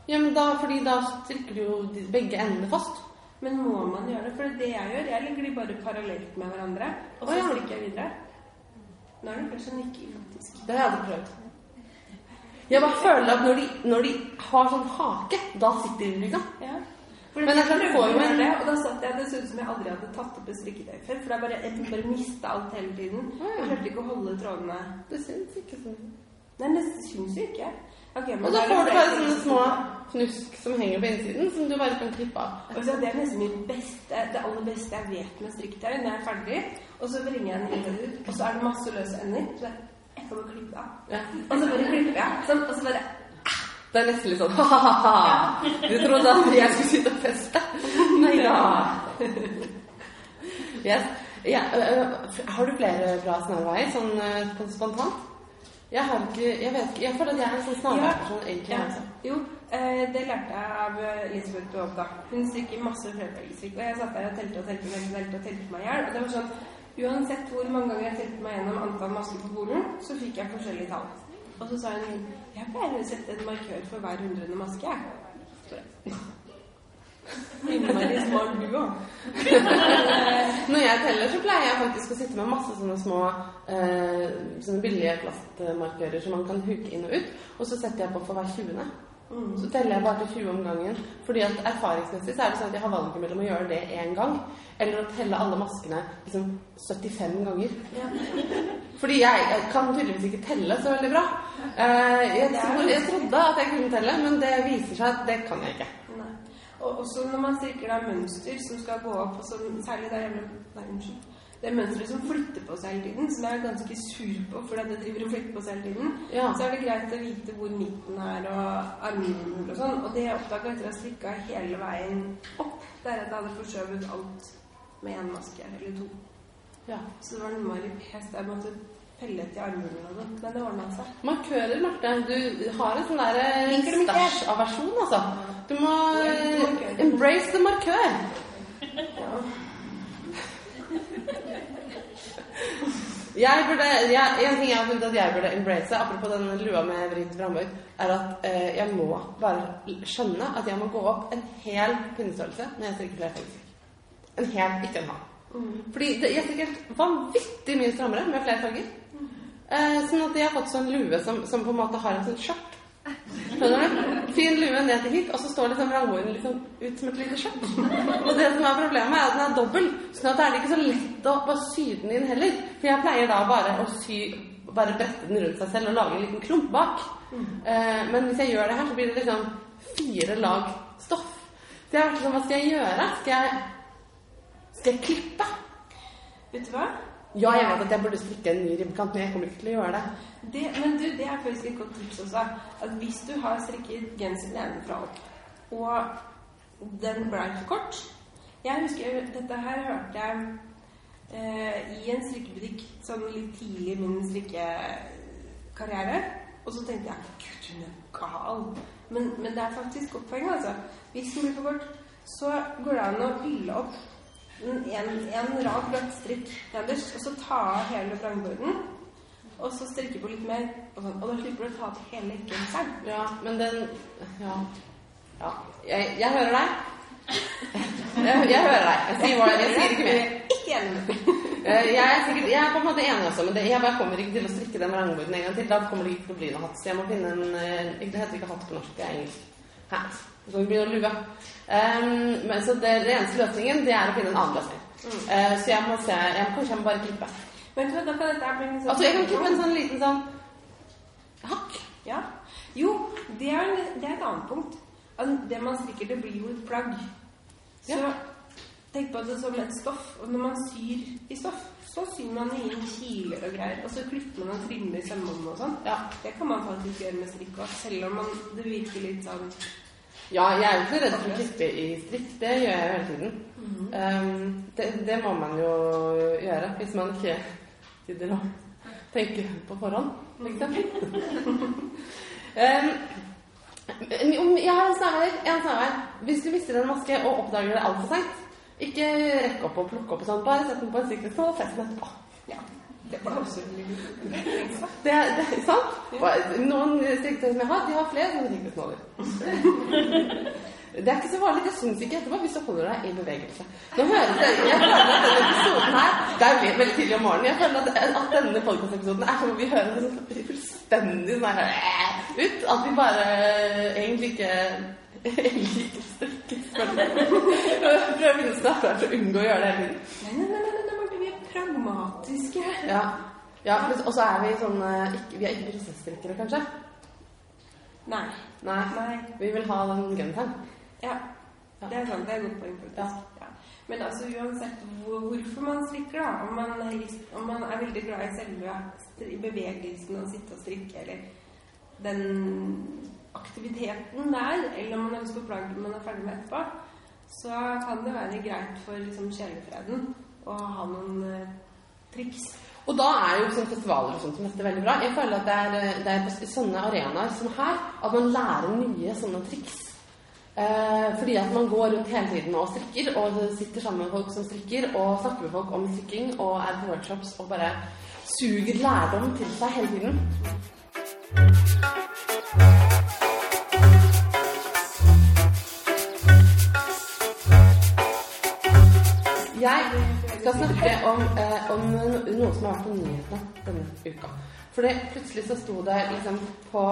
S1: Ja, men da, fordi da strikker du jo begge endene fast.
S2: Men må man gjøre det? For det jeg gjør, jeg legger de bare parallelt med hverandre, og så
S1: oh, ja.
S2: strikker jeg videre. Nå er det flere en nikker, faktisk.
S1: Det har jeg aldri prøvd. Jeg bare føler at når de, når de har sånn hake, da sitter de i
S2: Ja.
S1: Men
S2: jeg
S1: jeg
S2: prøvde å gjøre det, og da satt jeg det så ut som jeg aldri hadde tatt opp et strikketøy før. For er bare, jeg bare mista alt hele tiden. Jeg klarte ikke å holde trådene
S1: Det syns ikke sånn.
S2: Nei, det syns jo ikke. Okay, men
S1: Og
S2: da
S1: så
S2: er
S1: får du bare sånne små knusk som henger på innsiden, som du bare kan klippe av.
S2: Og så Det er nesten min beste, det aller beste jeg vet med strikketøy. Når jeg er ferdig, og så bringer jeg den ut, og så er det masse løse ender. Så det jeg bare klippe av.
S1: Ja.
S2: Og så bare klipper jeg. Sånn, og så bare
S1: Det er nesten litt sånn *laughs* ha-ha-ha. Du trodde at jeg skulle sitte og feste? *laughs* Nei da. *laughs* Yes. Ja, øh, øh, har du flere bra snarveier, sånn øh, spontant? Jeg har ikke Jeg vet ikke. Jeg føler at jeg er en sånn snarveiperson egentlig.
S2: Ja.
S1: Altså.
S2: Jo, eh, det lærte jeg av eh, Elisabeth Baab, da. Hun strikker masse flerfargestrikk. Og jeg satt der og telte og telte og telte, og telte meg i hjel. Og det var sånn Uansett hvor mange ganger jeg telte meg gjennom antall masker på polen, så fikk jeg forskjellige tall. Og så sa hun Jeg pleier å sette en markør for hver hundrede maske, jeg. Innmari smart du òg. *laughs*
S1: Når jeg teller, så pleier jeg faktisk å sitte med masse sånne små eh, sånne billige plastmarkører som man kan huke inn og ut. Og så setter jeg på for hver 20. Så teller jeg bare til 20 om gangen. Fordi at erfaringsmessig så er det sånn at jeg har valget mellom å gjøre det én gang eller å telle alle maskene liksom 75 ganger. Fordi jeg, jeg kan tydeligvis ikke telle så veldig bra. Eh, jeg, jeg trodde at jeg kunne telle, men det viser seg at det kan jeg ikke.
S2: Nei. Og også når man strikker da mønster som skal gå opp, og som, særlig der hjemme Nei, unnskyld. Det mønsteret som flytter på seg hele tiden, som jeg er ganske sur på fordi det driver og flytter på seg hele tiden,
S1: Ja.
S2: så er det greit å vite hvor midten er og armhuler og sånn. Og det jeg oppdaga etter å ha strikka hele veien opp, det er at jeg hadde forskjøvet alt med én maske eller to.
S1: Ja.
S2: Så det var innmari pes. Jeg måtte pelle til armhulen og sånn. Men det ordna seg.
S1: Markører, Marte. Du har en sånn derre
S2: stæsjaversjon, ikke.
S1: stæsj-aversjon, altså. Du må eh, embrace the markør.
S2: Ja.
S1: Jeg burde, jeg, en ting jeg har funnet at jeg burde embrace, apropos den lua med vridd vrangborg, er at eh, jeg må bare skjønne at jeg må gå opp en hel pinnestørrelse når jeg strikker flerfargestrikk. En hel, ikke en halv. Fordi det, jeg strikker vanvittig mye strammere med flere farger. Eh, sånn at jeg har fått sånn lue som, som på en måte har en sånn skjørt. Fin lue ned til hit, og så står liksom vrangborgen liksom ut som et lite skjørt. Og det som er problemet, er at den er dobbel, sånn at det er ikke så lett å bare sy den inn heller. For jeg pleier da bare å sy bare brette den rundt seg selv og lage en liten klump bak. Eh, men hvis jeg gjør det her, så blir det liksom fire lag stoff. Så jeg har vært sånn, hva skal jeg gjøre? Skal jeg, skal jeg klippe?
S2: Vet du hva?
S1: Ja, jeg vet at jeg burde strikke en ny ribbekant, men jeg kommer ikke til å gjøre det.
S2: Det, men du, det er faktisk et godt tips også. At hvis du har strikket genser nedenfra opp, og den ble for kort Jeg husker dette her hørte jeg eh, i en strikkebutikk sånn litt tidlig i min strikkekarriere. Og så tenkte jeg Gud, hun er gal. Men, men det er faktisk godt poeng, altså. Hvis den blir for kort, så går det an å fylle opp en, en rad glatt strikk nederst, og så ta av hele vrangborden. Og så strikke på litt mer, og, sånn. og da slipper du å ta av hele genseren.
S1: Ja, men den Ja. ja. Jeg, jeg hører deg. Jeg, jeg hører deg. Jeg sier, hva- jeg sier ikke mer.
S2: Ikke enig med.
S1: Eh, Jeg er, sikkert, jeg er på en måte enig også, men det, jeg kommer ikke til å strikke den vrangborden en gang til. Da kommer det ikke til å bli noe hatt. Så jeg må finne en eh, Det heter ikke hatt på norsk, det er engelsk. Hat. Det blir noe lue. Um, men, så det, det eneste løsningen, det er å finne en annen løsning. Eh, så jeg må se jeg Kanskje jeg må bare klippe.
S2: Men du da kan dette bli en sånn
S1: Altså, jeg kan klippe en sånn liten sånn hakk.
S2: Ja. Jo, det er, det er et annet punkt. Det man strikker, det blir jo et plagg. Så
S1: Ja.
S2: tenk på det som et stoff. Og når man syr i stoff, så syr man i inn kiler og greier. Og så klipper man og trimmer sømmene og sånn.
S1: Ja.
S2: Det kan man faktisk gjøre med strikk òg, selv om man, det virker litt sånn
S1: Ja, jeg er jo ikke redd for å klippe i strikk. Det gjør jeg hele tiden. Um, det, det må man jo gjøre hvis man ikke gidder å tenke på forhånd, for eksempel. *laughs* um, jeg har en snarvei. En. Hvis du mister en maske og oppdager det altfor seint, ikke rekk opp og plukke opp og sånn. Bare sett den på en sikkerhetsknall og fest den etterpå.
S2: Det er litt
S1: Det det er sant. Noen strikketøy som jeg har, de har flere sikkerhetsknaller. Det er ikke så farlig. Det syns ikke etterpå hvis du holder deg i bevegelse. Nå høres det Jeg føler at denne episoden her Det er veldig tidlig om morgenen. Jeg føler at, at denne podcast-episoden er som om vi hører det sånn fullstendig sånn her ut. At vi bare egentlig ikke egentlig ikke strikker. Prøver å finne snarere for å unngå å gjøre det hele tiden.
S2: Pragmatiske.
S1: Ja. ja og så er vi sånn eh, Vi er ikke prinsessestrikkere, kanskje?
S2: Nei.
S1: Nei.
S2: Nei.
S1: Vi vil ha den genseren.
S2: Ja. Det er sant. Det er et godt poeng, faktisk. Ja. Men altså uansett hvor, hvorfor man strikker, da, om man, har om man er veldig glad i selve bevegelsen å sitte og strikke, eller den aktiviteten der, eller om man har lyst på plagg man er ferdig med etterpå, så kan det være greit for liksom, sjelefreden å ha noen eh, triks.
S1: Og da er jo sånn festivaler og sånt som dette veldig bra. Jeg føler at det er, eh, det er på sånne arenaer som her at man lærer nye sånne triks. Eh, fordi at man går rundt hele tiden og strikker, og sitter sammen med folk som strikker, og snakker med folk om strikking, og er på workshops og bare suger lærdom til seg hele tiden. Jeg skal snakke om, eh, om noe som har vært på nyhetene denne uka. For plutselig så sto det liksom på,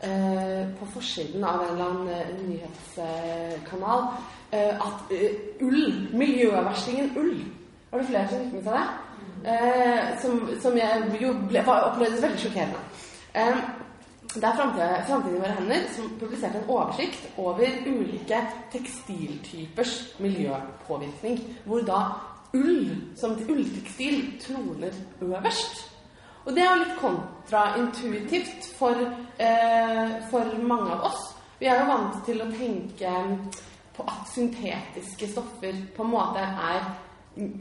S1: eh, på forsiden av en eller annen eh, nyhetskanal eh, at eh, ull, miljøverstingen ull Var det flere som fikk med seg det? Eh, som, som jeg jo ble, var, opplevdes veldig sjokkerende. Det er Framtiden i våre hender som publiserte en oversikt over ulike tekstiltypers miljøpåvirkning. Hvor da ull som ulltekstil troner øverst. Og det er jo litt kontraintuitivt for, eh, for mange av oss. Vi er jo vant til å tenke på at syntetiske stoffer på en måte er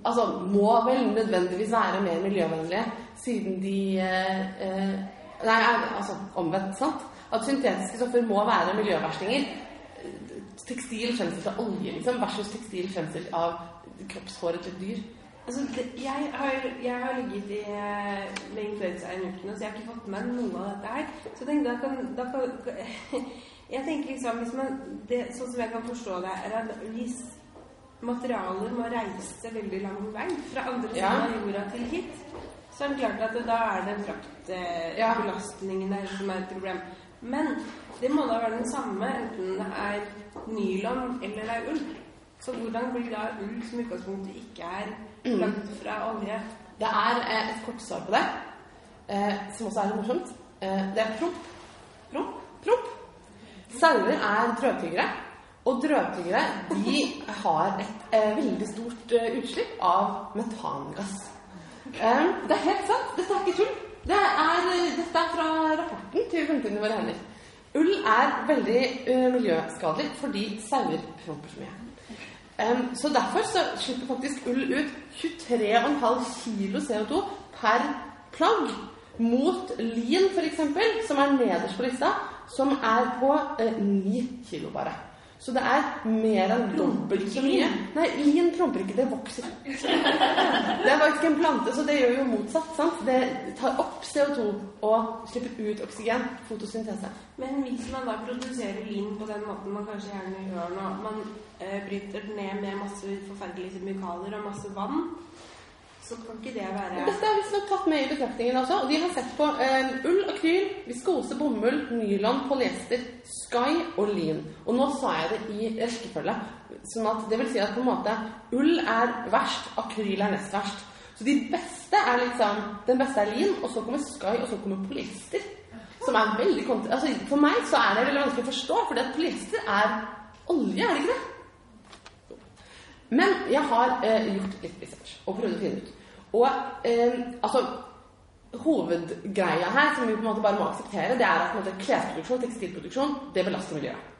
S1: Altså må vel nødvendigvis være mer miljøvennlige, siden de eh, eh Nei, altså omvendt, sant? At syntetiske stoffer må være miljøverstinger. Tekstil fremstilt av olje, liksom, versus tekstil fremstilt av kroppshåret til dyr.
S2: Altså, det, jeg, har, jeg har ligget i, en uke nå, så jeg har ikke fått med noe av dette her. Så tenkte, da kan, da *laughs* kan Jeg tenker liksom, hvis man, det, Sånn som jeg kan forstå det, er at hvis materialer må reise veldig lang vei fra andre siden
S1: Ja.
S2: av jorda til hit, så er det klart at det, da er det
S1: Ja.
S2: fraktbelastningen der som er et problem. Men det må da være den samme enten det er nylon eller det er ull. Så hvordan blir da ull som utgangspunktet ikke er lagd fra olje?
S1: Det er eh, et kort svar på det, eh, som også er litt morsomt. Eh, det er promp. Promp. Promp. Sauer er drøvtyggere. Og drøvtyggere de har et veldig stort utslipp av metangass. Det er helt sant. Dette er ikke tull. Det er, dette er fra rapporten til Fremtiden i våre hender. Ull er veldig uh, miljøskadelig fordi sauer promper så mye. Um, så derfor så slipper faktisk ull ut 23,5 kilo CO2 per plagg. Mot lin, f.eks., som er nederst på lista, som er på uh, 9 kilo bare. Så det er mer enn dobbelt så mye. Nei, lin promper ikke, det vokser. Det er faktisk en plante, så det gjør jo motsatt. sant? Det tar opp CO2 og slipper ut oksygen. Fotosyntese.
S2: Men hvis man da produserer lin på den måten man kanskje gjerne gjør nå, man eh, bryter den ned med masse forferdelige kjemikalier og masse vann, så kan ikke det være
S1: Dette er visstnok tatt med i betraktningen også. De har sett på eh, ull, akryl, viskose, bomull, nylon, polyester, sky og lin. Og nå sa jeg det i rekkefølge. Sånn at det vil si at på en måte ull er verst, akryl er nest verst. Så de beste er liksom Den beste er lin, og så kommer sky, og så kommer polyester. Som er veldig. Altså, for meg så er det veldig vanskelig å forstå, fordi polyester er olje, er det ikke det? Men jeg har eh, gjort litt research og prøvd å finne ut. Og eh, altså Hovedgreia her, som vi på en måte bare må akseptere, det er at måte, klesproduksjon, tekstilproduksjon, det belaster miljøet.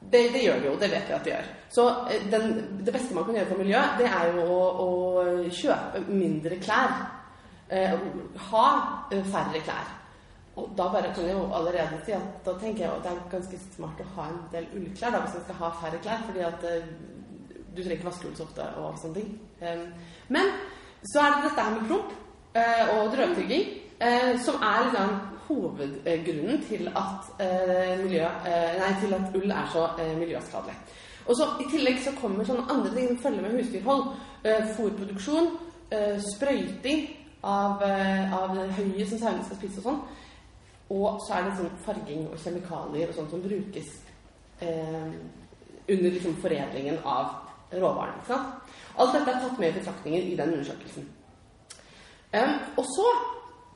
S1: Det, det gjør det jo. Det vet vi at det gjør. Så eh, den, det beste man kan gjøre for miljøet, det er jo å, å kjøpe mindre klær. Eh, ha eh, færre klær. Og da bare kan jeg jo allerede si at da tenker jeg at det er ganske smart å ha en del ullklær da, hvis man skal ha færre klær. fordi at eh, du trenger ikke vaske ull så ofte og sånne ting. Um, men så er det dette her med promp uh, og drøvtygging uh, som er liksom hovedgrunnen til at, eh, miljø, eh, nei, til at ull er så eh, miljøskadelig. Og så I tillegg så kommer sånne andre ting som følger med husdyrhold. Uh, Fôrproduksjon, eh, sprøyting av, eh, av høyet som sauene skal spise og sånn. Og så er det sånn farging og kjemikalier og sånt som brukes eh, under liksom foredlingen av råvaren. Ikke sant? Alt dette er tatt med i betraktningen i den undersøkelsen. Um, og så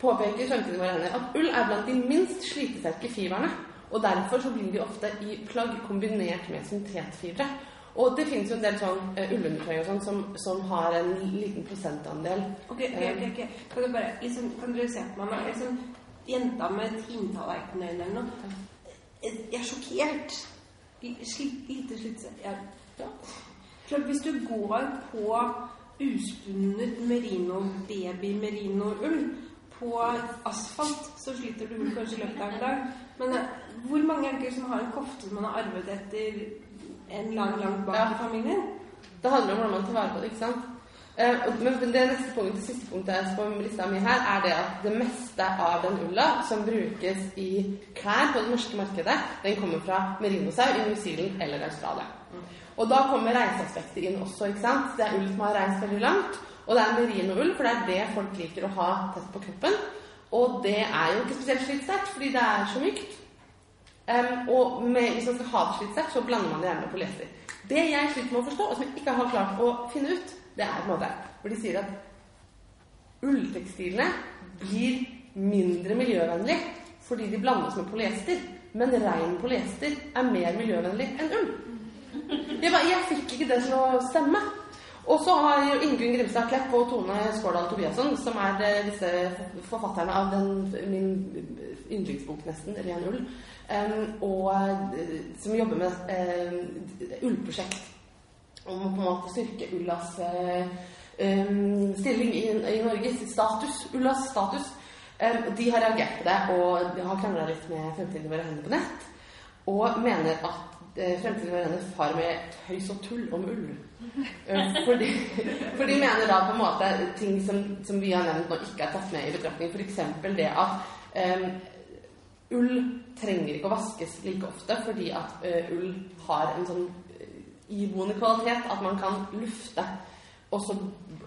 S1: påpeker våre hender at ull er blant de minst slitesterke fiberne. Og derfor så blir de ofte i plagg kombinert med syntetfibre. Og det finnes jo en del sånn uh, ullundertøy og sånn som, som har en liten prosentandel
S2: Ok, ok, ok. Kan du bare liksom, kan dere se på meg nå? Liksom, jenta med tinntallerkenøyne eller noe. Jeg er sjokkert. Slitt, lite slitsomt. Jeg-
S1: ja.
S2: Klart, hvis du går på uspunnet merino, baby-merino-ull på asfalt, så sliter du kanskje i løpet av en dag. Men eh, hvor mange er det som har en kofte som man har arvet etter en lang, langt bak
S1: Ja.
S2: i familien?
S1: Det handler om hvordan man tar vare på det, ikke sant? Eh, men det neste punktet, det siste punktet på lista mi her, er det at det meste av den ulla som brukes i klær på det norske markedet, den kommer fra merinosau i New Zealand eller Australia. Og da kommer reiseaspektet inn også. ikke sant? Det er ull som har reist veldig langt. Og det er merinoull, for det er det folk liker å ha tett på kroppen. Og det er jo ikke spesielt slitsterkt, fordi det er så mykt. Um, og med, hvis man skal ha det slitsterkt, så blander man det gjerne med polyester. Det jeg sliter med å forstå, og som jeg ikke har klart å finne ut, det er på en måte hvor de sier at ulltekstilene blir mindre miljøvennlig fordi de blandes med polyester. Men ren polyester er mer miljøvennlig enn ull. Jeg, bare, jeg fikk ikke det til å stemme. Og så har jo Ingunn Grimstad Klepp og Tone Skårdal Tobiasson, som er eh, disse forfatterne av den, min yndlingsbok nesten, 'Ren ull', og uh, som jobber med uh, ullprosjekt om å på en måte styrke ullas stilling i, i Norge, status, ullas status. De har reagert på det, og de har krangla litt med Fremtiden våre hender på nett, og mener at Fremtiden våre hender far med tøys og tull om ull. For de, for de, mener da på en måte ting som, som, vi har nevnt nå, ikke er tatt med i betraktning. F.eks. det at um, ull trenger ikke å vaskes like ofte fordi at uh, ull har en sånn iboende kvalitet at man kan lufte, og så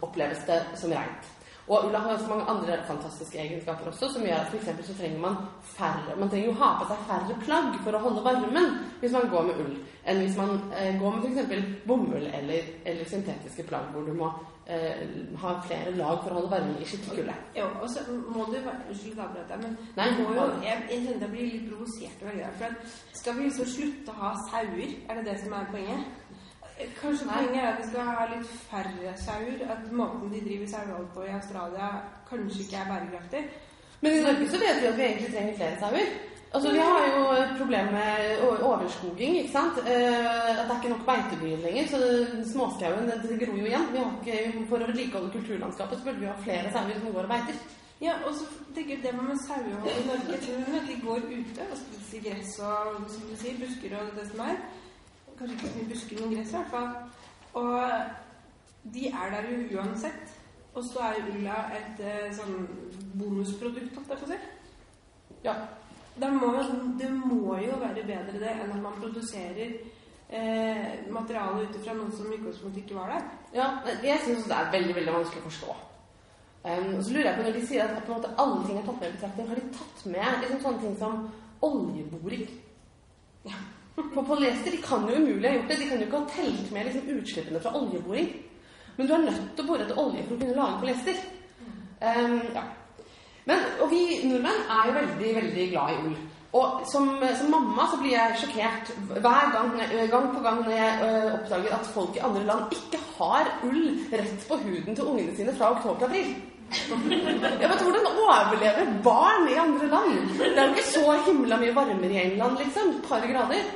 S1: oppleves det som reint. Og ulla har så mange andre fantastiske egenskaper også, som gjør at f.eks. så trenger man færre Man trenger jo ha på seg færre plagg for å holde varmen hvis man går med ull, enn hvis man eh, går med f.eks. bomull eller, eller, syntetiske plagg hvor du må eh, ha flere lag for å holde varmen i skikkelig kulde.
S2: Jo, og så må du Unnskyld avbrøt deg, men Nei, må jo, jeg, jeg kjenner jeg blir litt provosert over det. For skal vi liksom slutte å ha sauer? Er det det som er poenget? Kanskje poenget er at vi skal ha litt færre sauer? At måten de driver sauehold på i Australia, kanskje ikke er bærekraftig?
S1: Men i Norge så vet vi at vi egentlig trenger flere sauer. Altså, Vi har jo et problem med overskoging. ikke sant? Eh, at det er ikke nok beitedyr lenger. Så småskauen det gror jo igjen. Vi har ikke, For å vedlikeholde kulturlandskapet så burde vi ha flere sauer som går og beiter.
S2: Ja, og så tenker jeg det med sauehold i Norge. Jeg tror at de går ute og spiser gress og som du sier, busker og det som er kanskje ikke så mye busker, men gress i hvert fall. Og de er der jo uansett. Og så er ulla et eh, sånn bonusprodukt, holdt jeg på å si. Ja. Det må, det må, jo være bedre det enn at man produserer eh, materiale ut ifra noe som i utgangspunktet ikke var der.
S1: Ja, jeg syns det er veldig veldig vanskelig å forstå. Um, så lurer jeg på Når de sier at, at alle ting er tatt med i betraktning, har de tatt med liksom, sånne ting som oljeboring? Ja. For polyester de kan jo umulig ha gjort det. De kan jo ikke ha telt med liksom, utslippene fra oljeboring. Men du er nødt til å bore etter olje for å kunne lage polyester. Um, ja. Men, og vi nordmenn er jo veldig, veldig glad i ull. Og som, som mamma så blir jeg sjokkert hver gang, gang på gang når jeg ø, oppdager at folk i andre land ikke har ull rett på huden til ungene sine fra oktober til april. Jeg vet Hvordan overlever barn i andre land? Det er jo ikke så himla mye varmere i England, liksom. Et par grader.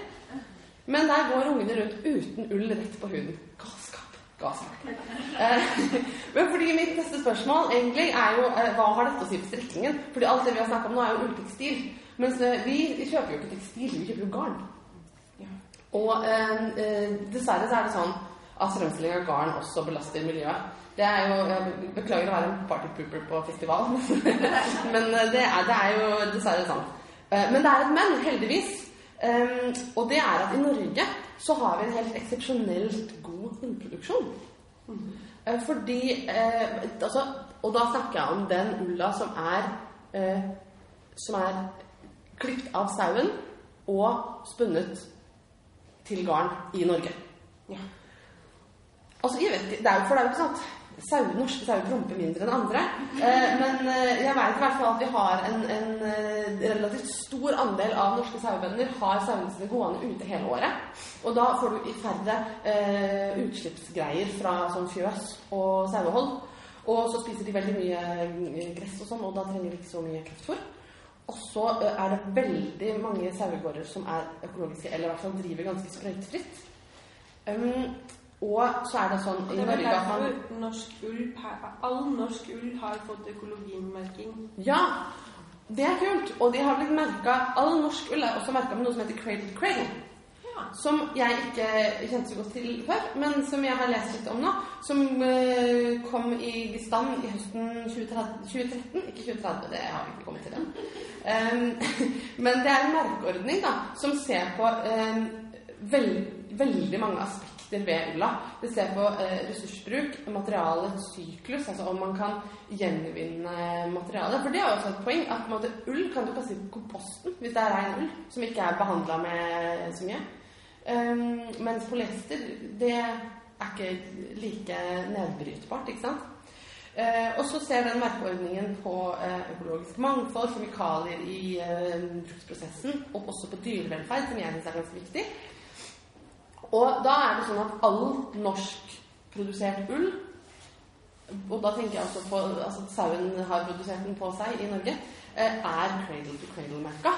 S1: Men der går ungene rundt uten ull rett på huden. Galskap. Galskap. Eh, *laughs* men fordi mitt neste spørsmål egentlig er jo eh, hva har dette å si for strikkingen? Fordi alt det vi har snakket om nå, er jo ulltekstil. Mens eh, vi, vi, kjøper jo ikke tekstil, vi kjøper jo garn. Ja. Og eh, eh, dessverre så er det sånn at fremstilling av garn også belaster miljøet. Det er jo, Jeg beklager å være en partypooper på festival, *laughs* men eh, det er, det er jo dessverre sånn. Men det er et men, heldigvis. Um, og det er at i Norge så har vi en helt eksepsjonelt god hundproduksjon. Mm. Uh, fordi uh, altså, Og da snakker jeg om den ulla som er uh, som er klipt av sauen og spunnet til garn i Norge. Ja. Altså, jeg vet, det er jo for det er jo ikke sant sau, norske sauer promper mindre enn andre. Eh, men eh, jeg vet i hvert fall at vi har en, en eh, relativt stor andel av norske sauebønder har sauene sine gående ute hele året. Og da får du færre eh, utslippsgreier fra sånn fjøs og sauehold. Og så spiser de veldig mye gress og sånn, og da trenger de ikke så mye kraftfôr. Og så er det veldig mange sauegårder som er økologiske, eller i hvert fall driver ganske sprøytefritt. Um, og så er det sånn
S2: i Norge at man norsk ull, All norsk ull har fått økologimerking.
S1: Ja, det er kult. Og de har blitt merka All norsk ull er også merka med noe som heter Cradle Cradle. Ja. Som jeg ikke kjente så godt til før, men som jeg har lest litt om nå. Som uh, kom i stand i høsten 2013. 2013 ikke 2030, det har vi ikke kommet til ennå. *laughs* Men det er en merkeordning da, som ser på veld, veldig mange aspekter viktig ved ulla. Det ser på eh, ressursbruk, materialesyklus, altså om man kan gjenvinne materialet. For det er også et poeng at måte, ull kan du kaste i komposten hvis det er rein ull som ikke er behandla med så mye. Um, mens polyester, det er ikke like nedbrytbart, ikke sant? Eh, og så ser den merkeordningen på eh, økologisk mangfold, kjemikalier i eh, bruksprosessen, og også på dyrevelferd, som jeg syns er ganske viktig. Og da er det sånn at all norskprodusert ull Og da tenker jeg også på altså sauen har produsert den på seg i Norge, eh, er cradle to cradle-merka.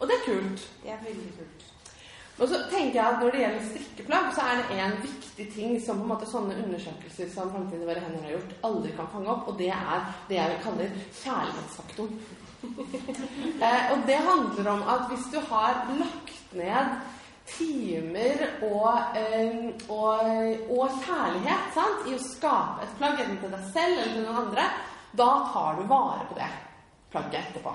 S1: Og det er kult.
S2: Det er veldig kult.
S1: Og så tenker jeg at Når det gjelder strikkeplagg, så er det en viktig ting som på en måte sånne undersøkelser som Fremtiden i våre hender har gjort, aldri kan fange opp, og det er det jeg kaller kalle kjærlighetsfaktoren. *laughs* eh, og det handler om at hvis du har lagt ned timer og, og, og kjærlighet sant, i å skape et plagg, enten til deg selv eller til noen andre, da tar du vare på det plagget etterpå.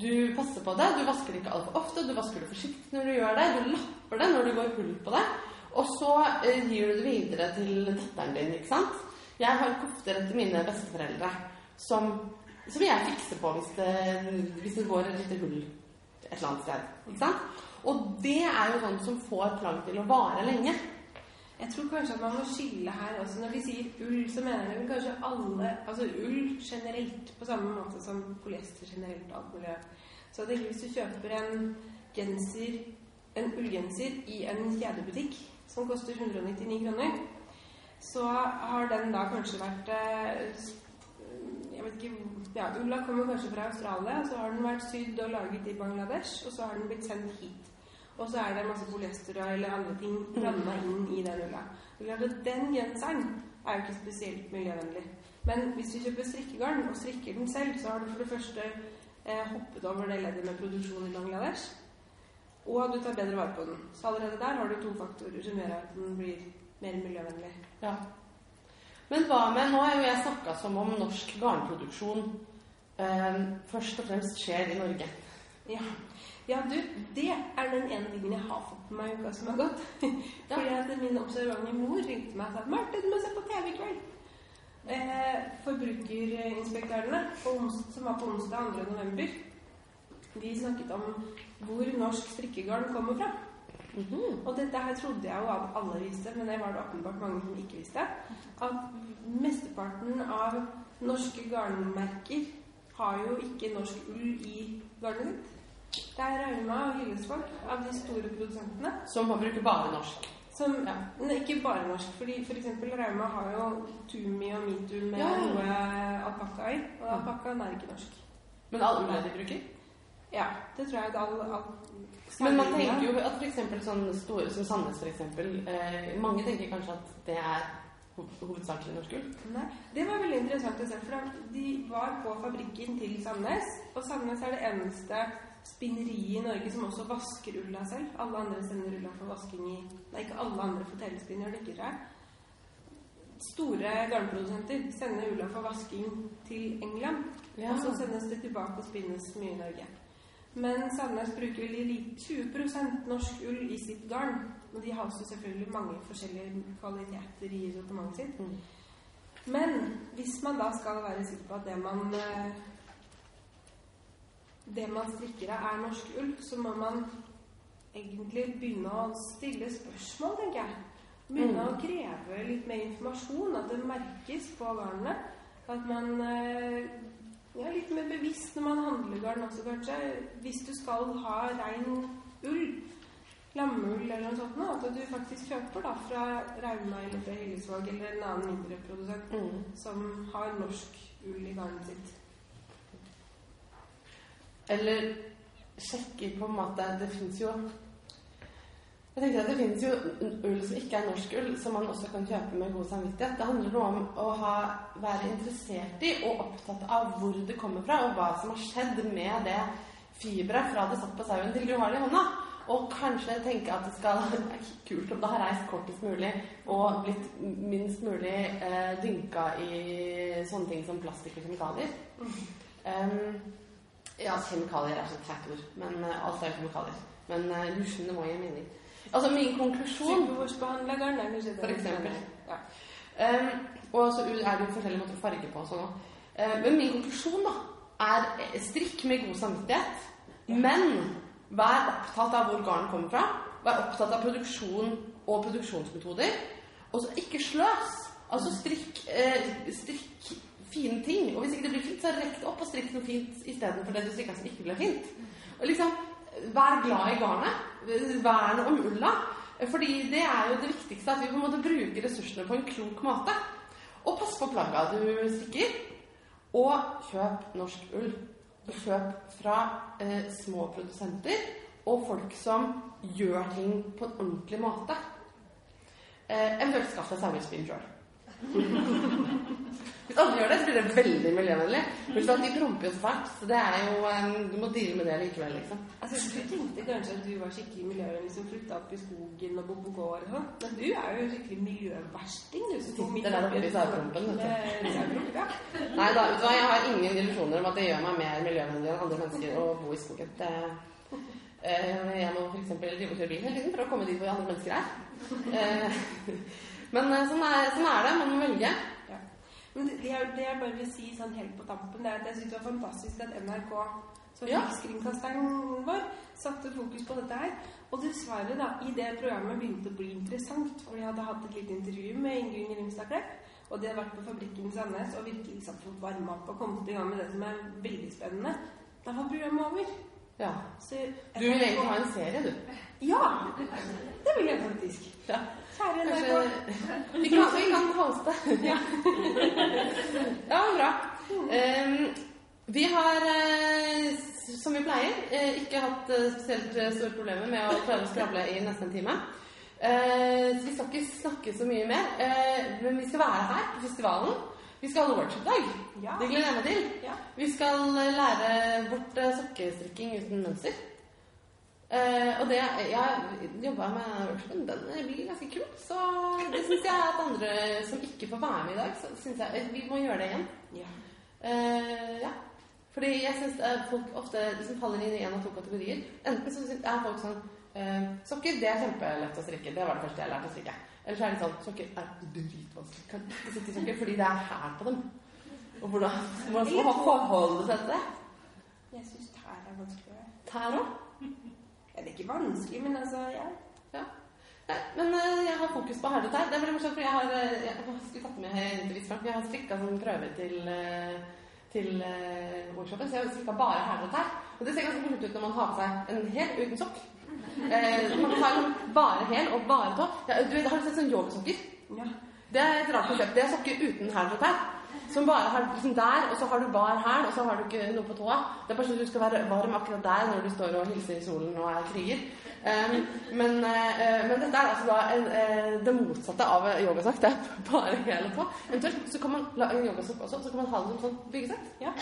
S1: Du passer på det, du vasker det ikke altfor ofte, du vasker det forsiktig når du gjør det, du lapper det når du går hull på det, og så eh, gir du det videre til datteren din, ikke sant? Jeg har kofter etter mine besteforeldre som, som jeg fikser på hvis det, hvis det går et lite hull et eller annet sted. Ikke sant? Og det er jo sånt som får plagg til å vare lenge.
S2: Jeg tror kanskje at man må skille her også. Når vi sier ull, så mener vi kanskje alle Altså ull generelt, på samme måte som polyester generelt og alt mulig. Så det, hvis du kjøper en genser, en ullgenser i en kjedebutikk som koster 199 kroner, så har den da kanskje vært eh, jeg vet ikke, ja, Ulla kommer kanskje fra Australia, så har den vært sydd og laget i Bangladesh, og så har den blitt sendt hit. Og så er det masse polyester eller andre ting blanda inn i den ulla. Den genseren er jo ikke spesielt miljøvennlig. Men hvis du kjøper strikkegarn og strikker den selv, så har du for det første eh, hoppet over det leddet med produksjon i Bangladesh. Og du tar bedre vare på den. Så allerede der har du to faktorer som gjør at den blir mer miljøvennlig.
S1: Ja. Men hva med Nå har jo jeg snakka som om norsk garnproduksjon eh, først og fremst skjer i Norge.
S2: Ja. Ja, du, det er den ene tingen jeg har fått med meg i uka som har gått. *laughs* Fordi at min observante mor ringte meg og sa 'Marte, du må se på TV i kveld'. Eh, forbrukerinspektørene, som var på onsdag 2. november, de snakket om hvor norsk strikkegarn kommer fra. Mm -hmm. Og dette her trodde jeg jo at alle visste, men det var det åpenbart mange som ikke visste. At mesteparten av norske garnmerker har jo ikke norsk ull i garnet sitt. Det er Rauma og Hyllesvåg av de store produsentene.
S1: Som bruker bare norsk?
S2: Som, ja. ikke bare norsk. fordi for eksempel Rauma har jo Tumi og Metoo med ja. noe alpakka i. Og alpakkaen er ikke norsk.
S1: Men all ulla de bruker?
S2: Ja, det tror jeg. All, all,
S1: men man tenker jo at f.eks. sånn store som Sandnes, f.eks. Eh, mange tenker kanskje at det er hovedsakelig norsk ull?
S2: Nei, det var veldig interessant å se. For de var på fabrikken til Sandnes, og Sandnes er det eneste spinneri i Norge som også vasker ulla selv. Alle andre sender ulla for vasking i Nei, ikke alle andre fortellespinn gjør det ikke, tror. Store garnprodusenter sender ulla for vasking til England. Ja. Og så sendes det tilbake og spinnes mye i Norge. Men Sandnes bruker vel 20 norsk ull i sitt garn. Og de har også selvfølgelig mange forskjellige kvaliteter i sortimentet sitt. Mm. Men hvis man da skal være sikker på at det man eh, det man strikker av, er norsk ull, så må man egentlig begynne å stille spørsmål, tenker jeg. Begynne mm. å kreve litt mer informasjon, at det merkes på garnene. At man ja, er litt mer bevisst når man handler garn også, kanskje. Hvis du skal ha rein ull, lammeull eller noe sånt, at du faktisk kjøper da fra Rauma eller fra Hillesvåg eller en annen mindre produsent mm. som har norsk ull i garnet sitt.
S1: Eller sjekker på en måte Det fins jo jeg tenker at Det finnes jo ull som ikke er norsk ull, som man også kan kjøpe med god samvittighet. Det handler noe om å ha, være interessert i og opptatt av hvor det kommer fra, og hva som har skjedd med det fiberet fra det satt på sauen til du har det i hånda. Og kanskje tenke at det skal *laughs* være kult om det har reist kortest mulig og blitt minst mulig eh, dynka i sånne ting som plastikk og kjemikalier. Um, ja, kjemikalier er så teit ord. Men uh, alt er kjemikalier. Men uh, du skjønner hva jeg mener. Altså min konklusjon. For eksempel.
S2: Ja.
S1: Um, og så er det jo forskjellige måter å farge på og sånn òg. men min konklusjon da er eh, strikk med god samvittighet. Men vær opptatt av hvor garn kommer fra. Vær opptatt av produksjon og produksjonsmetoder. Og så ikke sløs. Altså strikk, eh, strikk fine ting. Og hvis ikke det blir fint, så rekk det opp og strikk noe fint istedenfor det du strikka som ikke ble fint. Og liksom, Vær glad i garnet. Vern om ulla. Fordi det er jo det viktigste, at vi på en måte bruker ressursene på en klok måte. Og pass på plagga du strikker. Og kjøp norsk ull. Kjøp fra eh, små produsenter og folk som gjør ting på en ordentlig måte. Eh, eventuelt skaff deg sauespinn sjøl. Hvis alle gjør det, så blir det veldig miljøvennlig. Men sånn, de promper jo så fælt. Så det er jo um, Du må deale med det likevel, liksom.
S2: Altså, Du tenkte kanskje at du var skikkelig miljøvennlig som flytta opp i skogen og bodde på gård og sånn. Men du er jo skikkelig miljøversting. Du som
S1: Sitter der oppe i saueprompen,
S2: ja.
S1: Nei da, vet du hva, jeg har ingen illusjoner om at det gjør meg mer miljøvennlig enn andre mennesker å bo i skogen. Det, eh, jeg må f.eks. drive og kjøre bil hele tiden for å komme dit hvor andre mennesker er. Men eh, sånn er, sånn er det. Man må velge.
S2: Ja. Men det, det, jeg, bare vil si sånn helt på tampen, det er at jeg syns det var fantastisk at NRK, som
S1: Ja.
S2: rikskringkasteren vår, satte fokus på dette her. Og dessverre, da, i det programmet begynte å bli interessant, for vi hadde hatt et lite intervju med Ingunn Grimstad Klepp, og de hadde vært på fabrikken i Sandnes og virkelig satt fått varma opp og kommet i gang med det som er veldig spennende. Da var programmet over.
S1: Ja.
S2: Så
S1: Du vil egentlig ha en serie, du. *laughs*
S2: Ja! Det vil jeg faktisk.
S1: Ja.
S2: Kjære.
S1: Kanskje Vi kan, vi kan hoste.
S2: Ja.
S1: Ja, bra. Um, vi har, eh, som vi pleier, eh, ikke hatt eh, spesielt store problemer med å klare å skravle i nesten en time. Uh, så vi skal ikke snakke så mye mer. Uh, men vi skal være her på festivalen. Vi skal ha workshop-dag.
S2: Ja.
S1: Det gleder jeg meg til.
S2: Ja.
S1: Vi skal lære bort sokkestrikking uten mønster. Eh, og det Jeg jobba med workshopen. Den blir ganske kul. Så det syns jeg at andre som ikke får være med i dag, så synes jeg eh, vi må gjøre det igjen.
S2: Ja.
S1: Uh, ja. Fordi jeg syns folk ofte liksom faller inn i én av to kategorier. Enten så syns- er folk sånn uh, Sokker det er kjempelett å strikke. Det var det første jeg lærte å strikke. Eller så er det sånn Sokker er dritvanskelig. Kan ikke strikke sokker fordi det er hæl på dem. Og hvordan man skal ha forholde seg til det.
S2: Jeg syns tær er vanskeligere.
S1: Tær òg.
S2: Det er ikke vanskelig, men altså ja.
S1: Ja. Nei, men eh, jeg har fokus på herdetær. Det er veldig morsomt, for jeg har, eh, jeg skulle tatt med. Jeg har strikka som prøve til, eh, til workshopen, så jeg har strikka bare herdetær. Og det ser ganske morsomt ut når man har på seg en hel uten sokk. Eh, man har sånn bare hæl og bare tå. Ja, du vet, Har du sett sånn yogasokker?
S2: ja.
S1: Det er et rart konsept. Det er sokker uten hæl og tær. Som bare har liksom der, og så har du bar hæl, og så har du ikke noe på tåa. Det er bare sånn at du skal være varm akkurat der når du står og hilser i solen og er kriger. Um, men, uh, men dette er altså da en, uh, det motsatte av yogasokk. Det er bare hæl og tå. Eventuelt så kan man la en yogasokk også, så kan man ha det som sånn byggesett.
S2: ja. *laughs*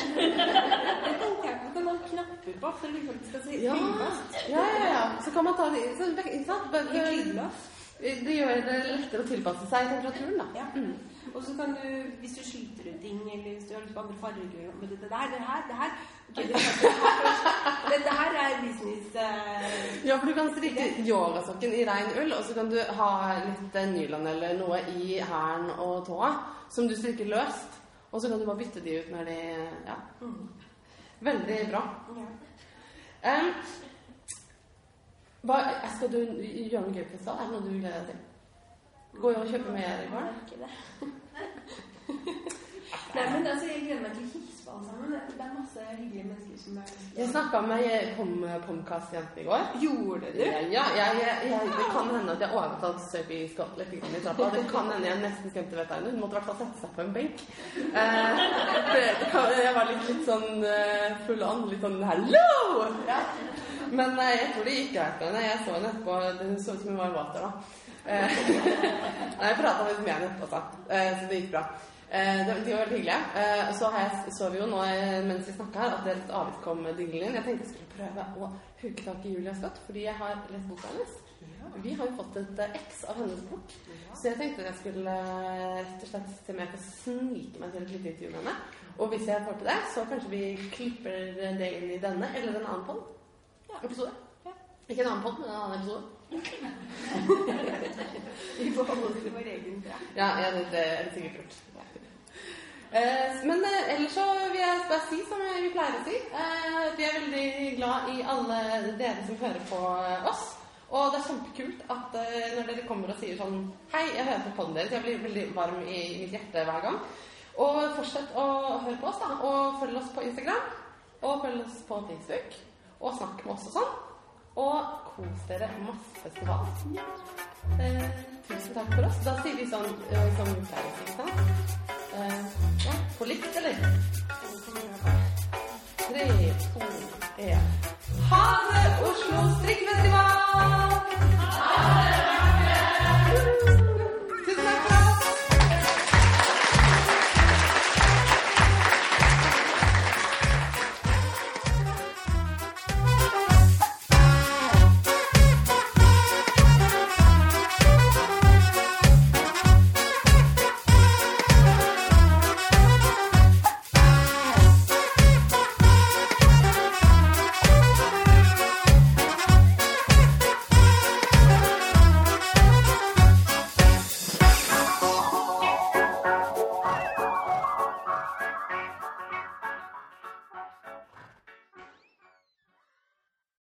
S2: Det tenkte jeg på. Kan man knapper på for faktisk skal se
S1: Ja.
S2: fast?
S1: Ja, ja, ja. Så kan man ta det så, ikke sant? Det, det gjør det lettere å tilpasse seg temperaturen, da.
S2: Ja.
S1: Mm.
S2: Og så kan du, hvis du sliter ut ting, eller hvis du har lyst på andre farger Men det der, det her, det her okay, det her- Dette her er business uh,
S1: Ja, for du kan strikke yogasokken i rein ull, og så kan du ha litt eh, nylon eller noe i hælen og tåa som du strikker løst. Og så kan du bare bytte de ut når de Ja.
S2: mm,
S1: Veldig bra.
S2: ja.
S1: Hva, skal du gjøre noe gøy på festival? Er det noe du gleder deg til? Gå og kjøpe mer går?
S2: Det. Nei, men altså, jeg gleder meg til på. Det er masse hyggelige mennesker som er
S1: Jeg snakka med Pom, Pomcast-jentene i går.
S2: Gjorde du?
S1: Ja, jeg, jeg, jeg, det kan hende at jeg Scott litt grann i trappa. Det kan hende jeg nesten skremte vettet av henne. Hun måtte i hvert fall sette seg på en benk. Eh, *laughs* jeg var litt, litt sånn eh, full an. Litt sånn 'hallo!' Ja. Men eh, jeg tror det gikk greit med henne. Jeg så henne etterpå. Det så ut som hun var i vater da. Eh, *laughs* Nei, jeg prata litt med henne etterpå, så, eh, det gikk bra. Eh, de var veldig hyggelige. Så har jeg, så vi jo nå mens vi snakka her, at det er et avvik kom med dinglen. Jeg tenkte jeg skulle prøve å huke tak i Julia Scott, fordi jeg har lest boka hennes. Vi har jo fått et X av hennes bok, så jeg tenkte jeg skulle rett og slett se om jeg kan snike meg til et lite intervju med henne. Og hvis jeg får til det, så kanskje vi klipper det inn i denne eller en annen pod.
S2: Ja.
S1: Episode. Ikke en annen pott, men en annen episode. *laughs*
S2: Vi får holde oss til vår egen tre.
S1: Ja, ja det, det er sikkert lurt. Eh, men eh, ellers så vil jeg bare si som vi pleier å si. Eh, vi er veldig glad i alle dere som hører på oss. Og det er kjempekult at eh, når dere kommer og sier sånn Hei, jeg hører på podden deres. Jeg blir veldig varm i mitt hjerte hver gang. Og fortsett å høre på oss, da. Og følg oss på Instagram. Og følg oss på Facebook. Og snakk med oss og sånn. Og kos dere masse festival. Eh, tusen takk for oss. Da sier vi sånn eh, som vi pleier å si. Eh, ja, på likt, eller? Tre, to, én. Ha det, Oslo strikkfestival! Ha det!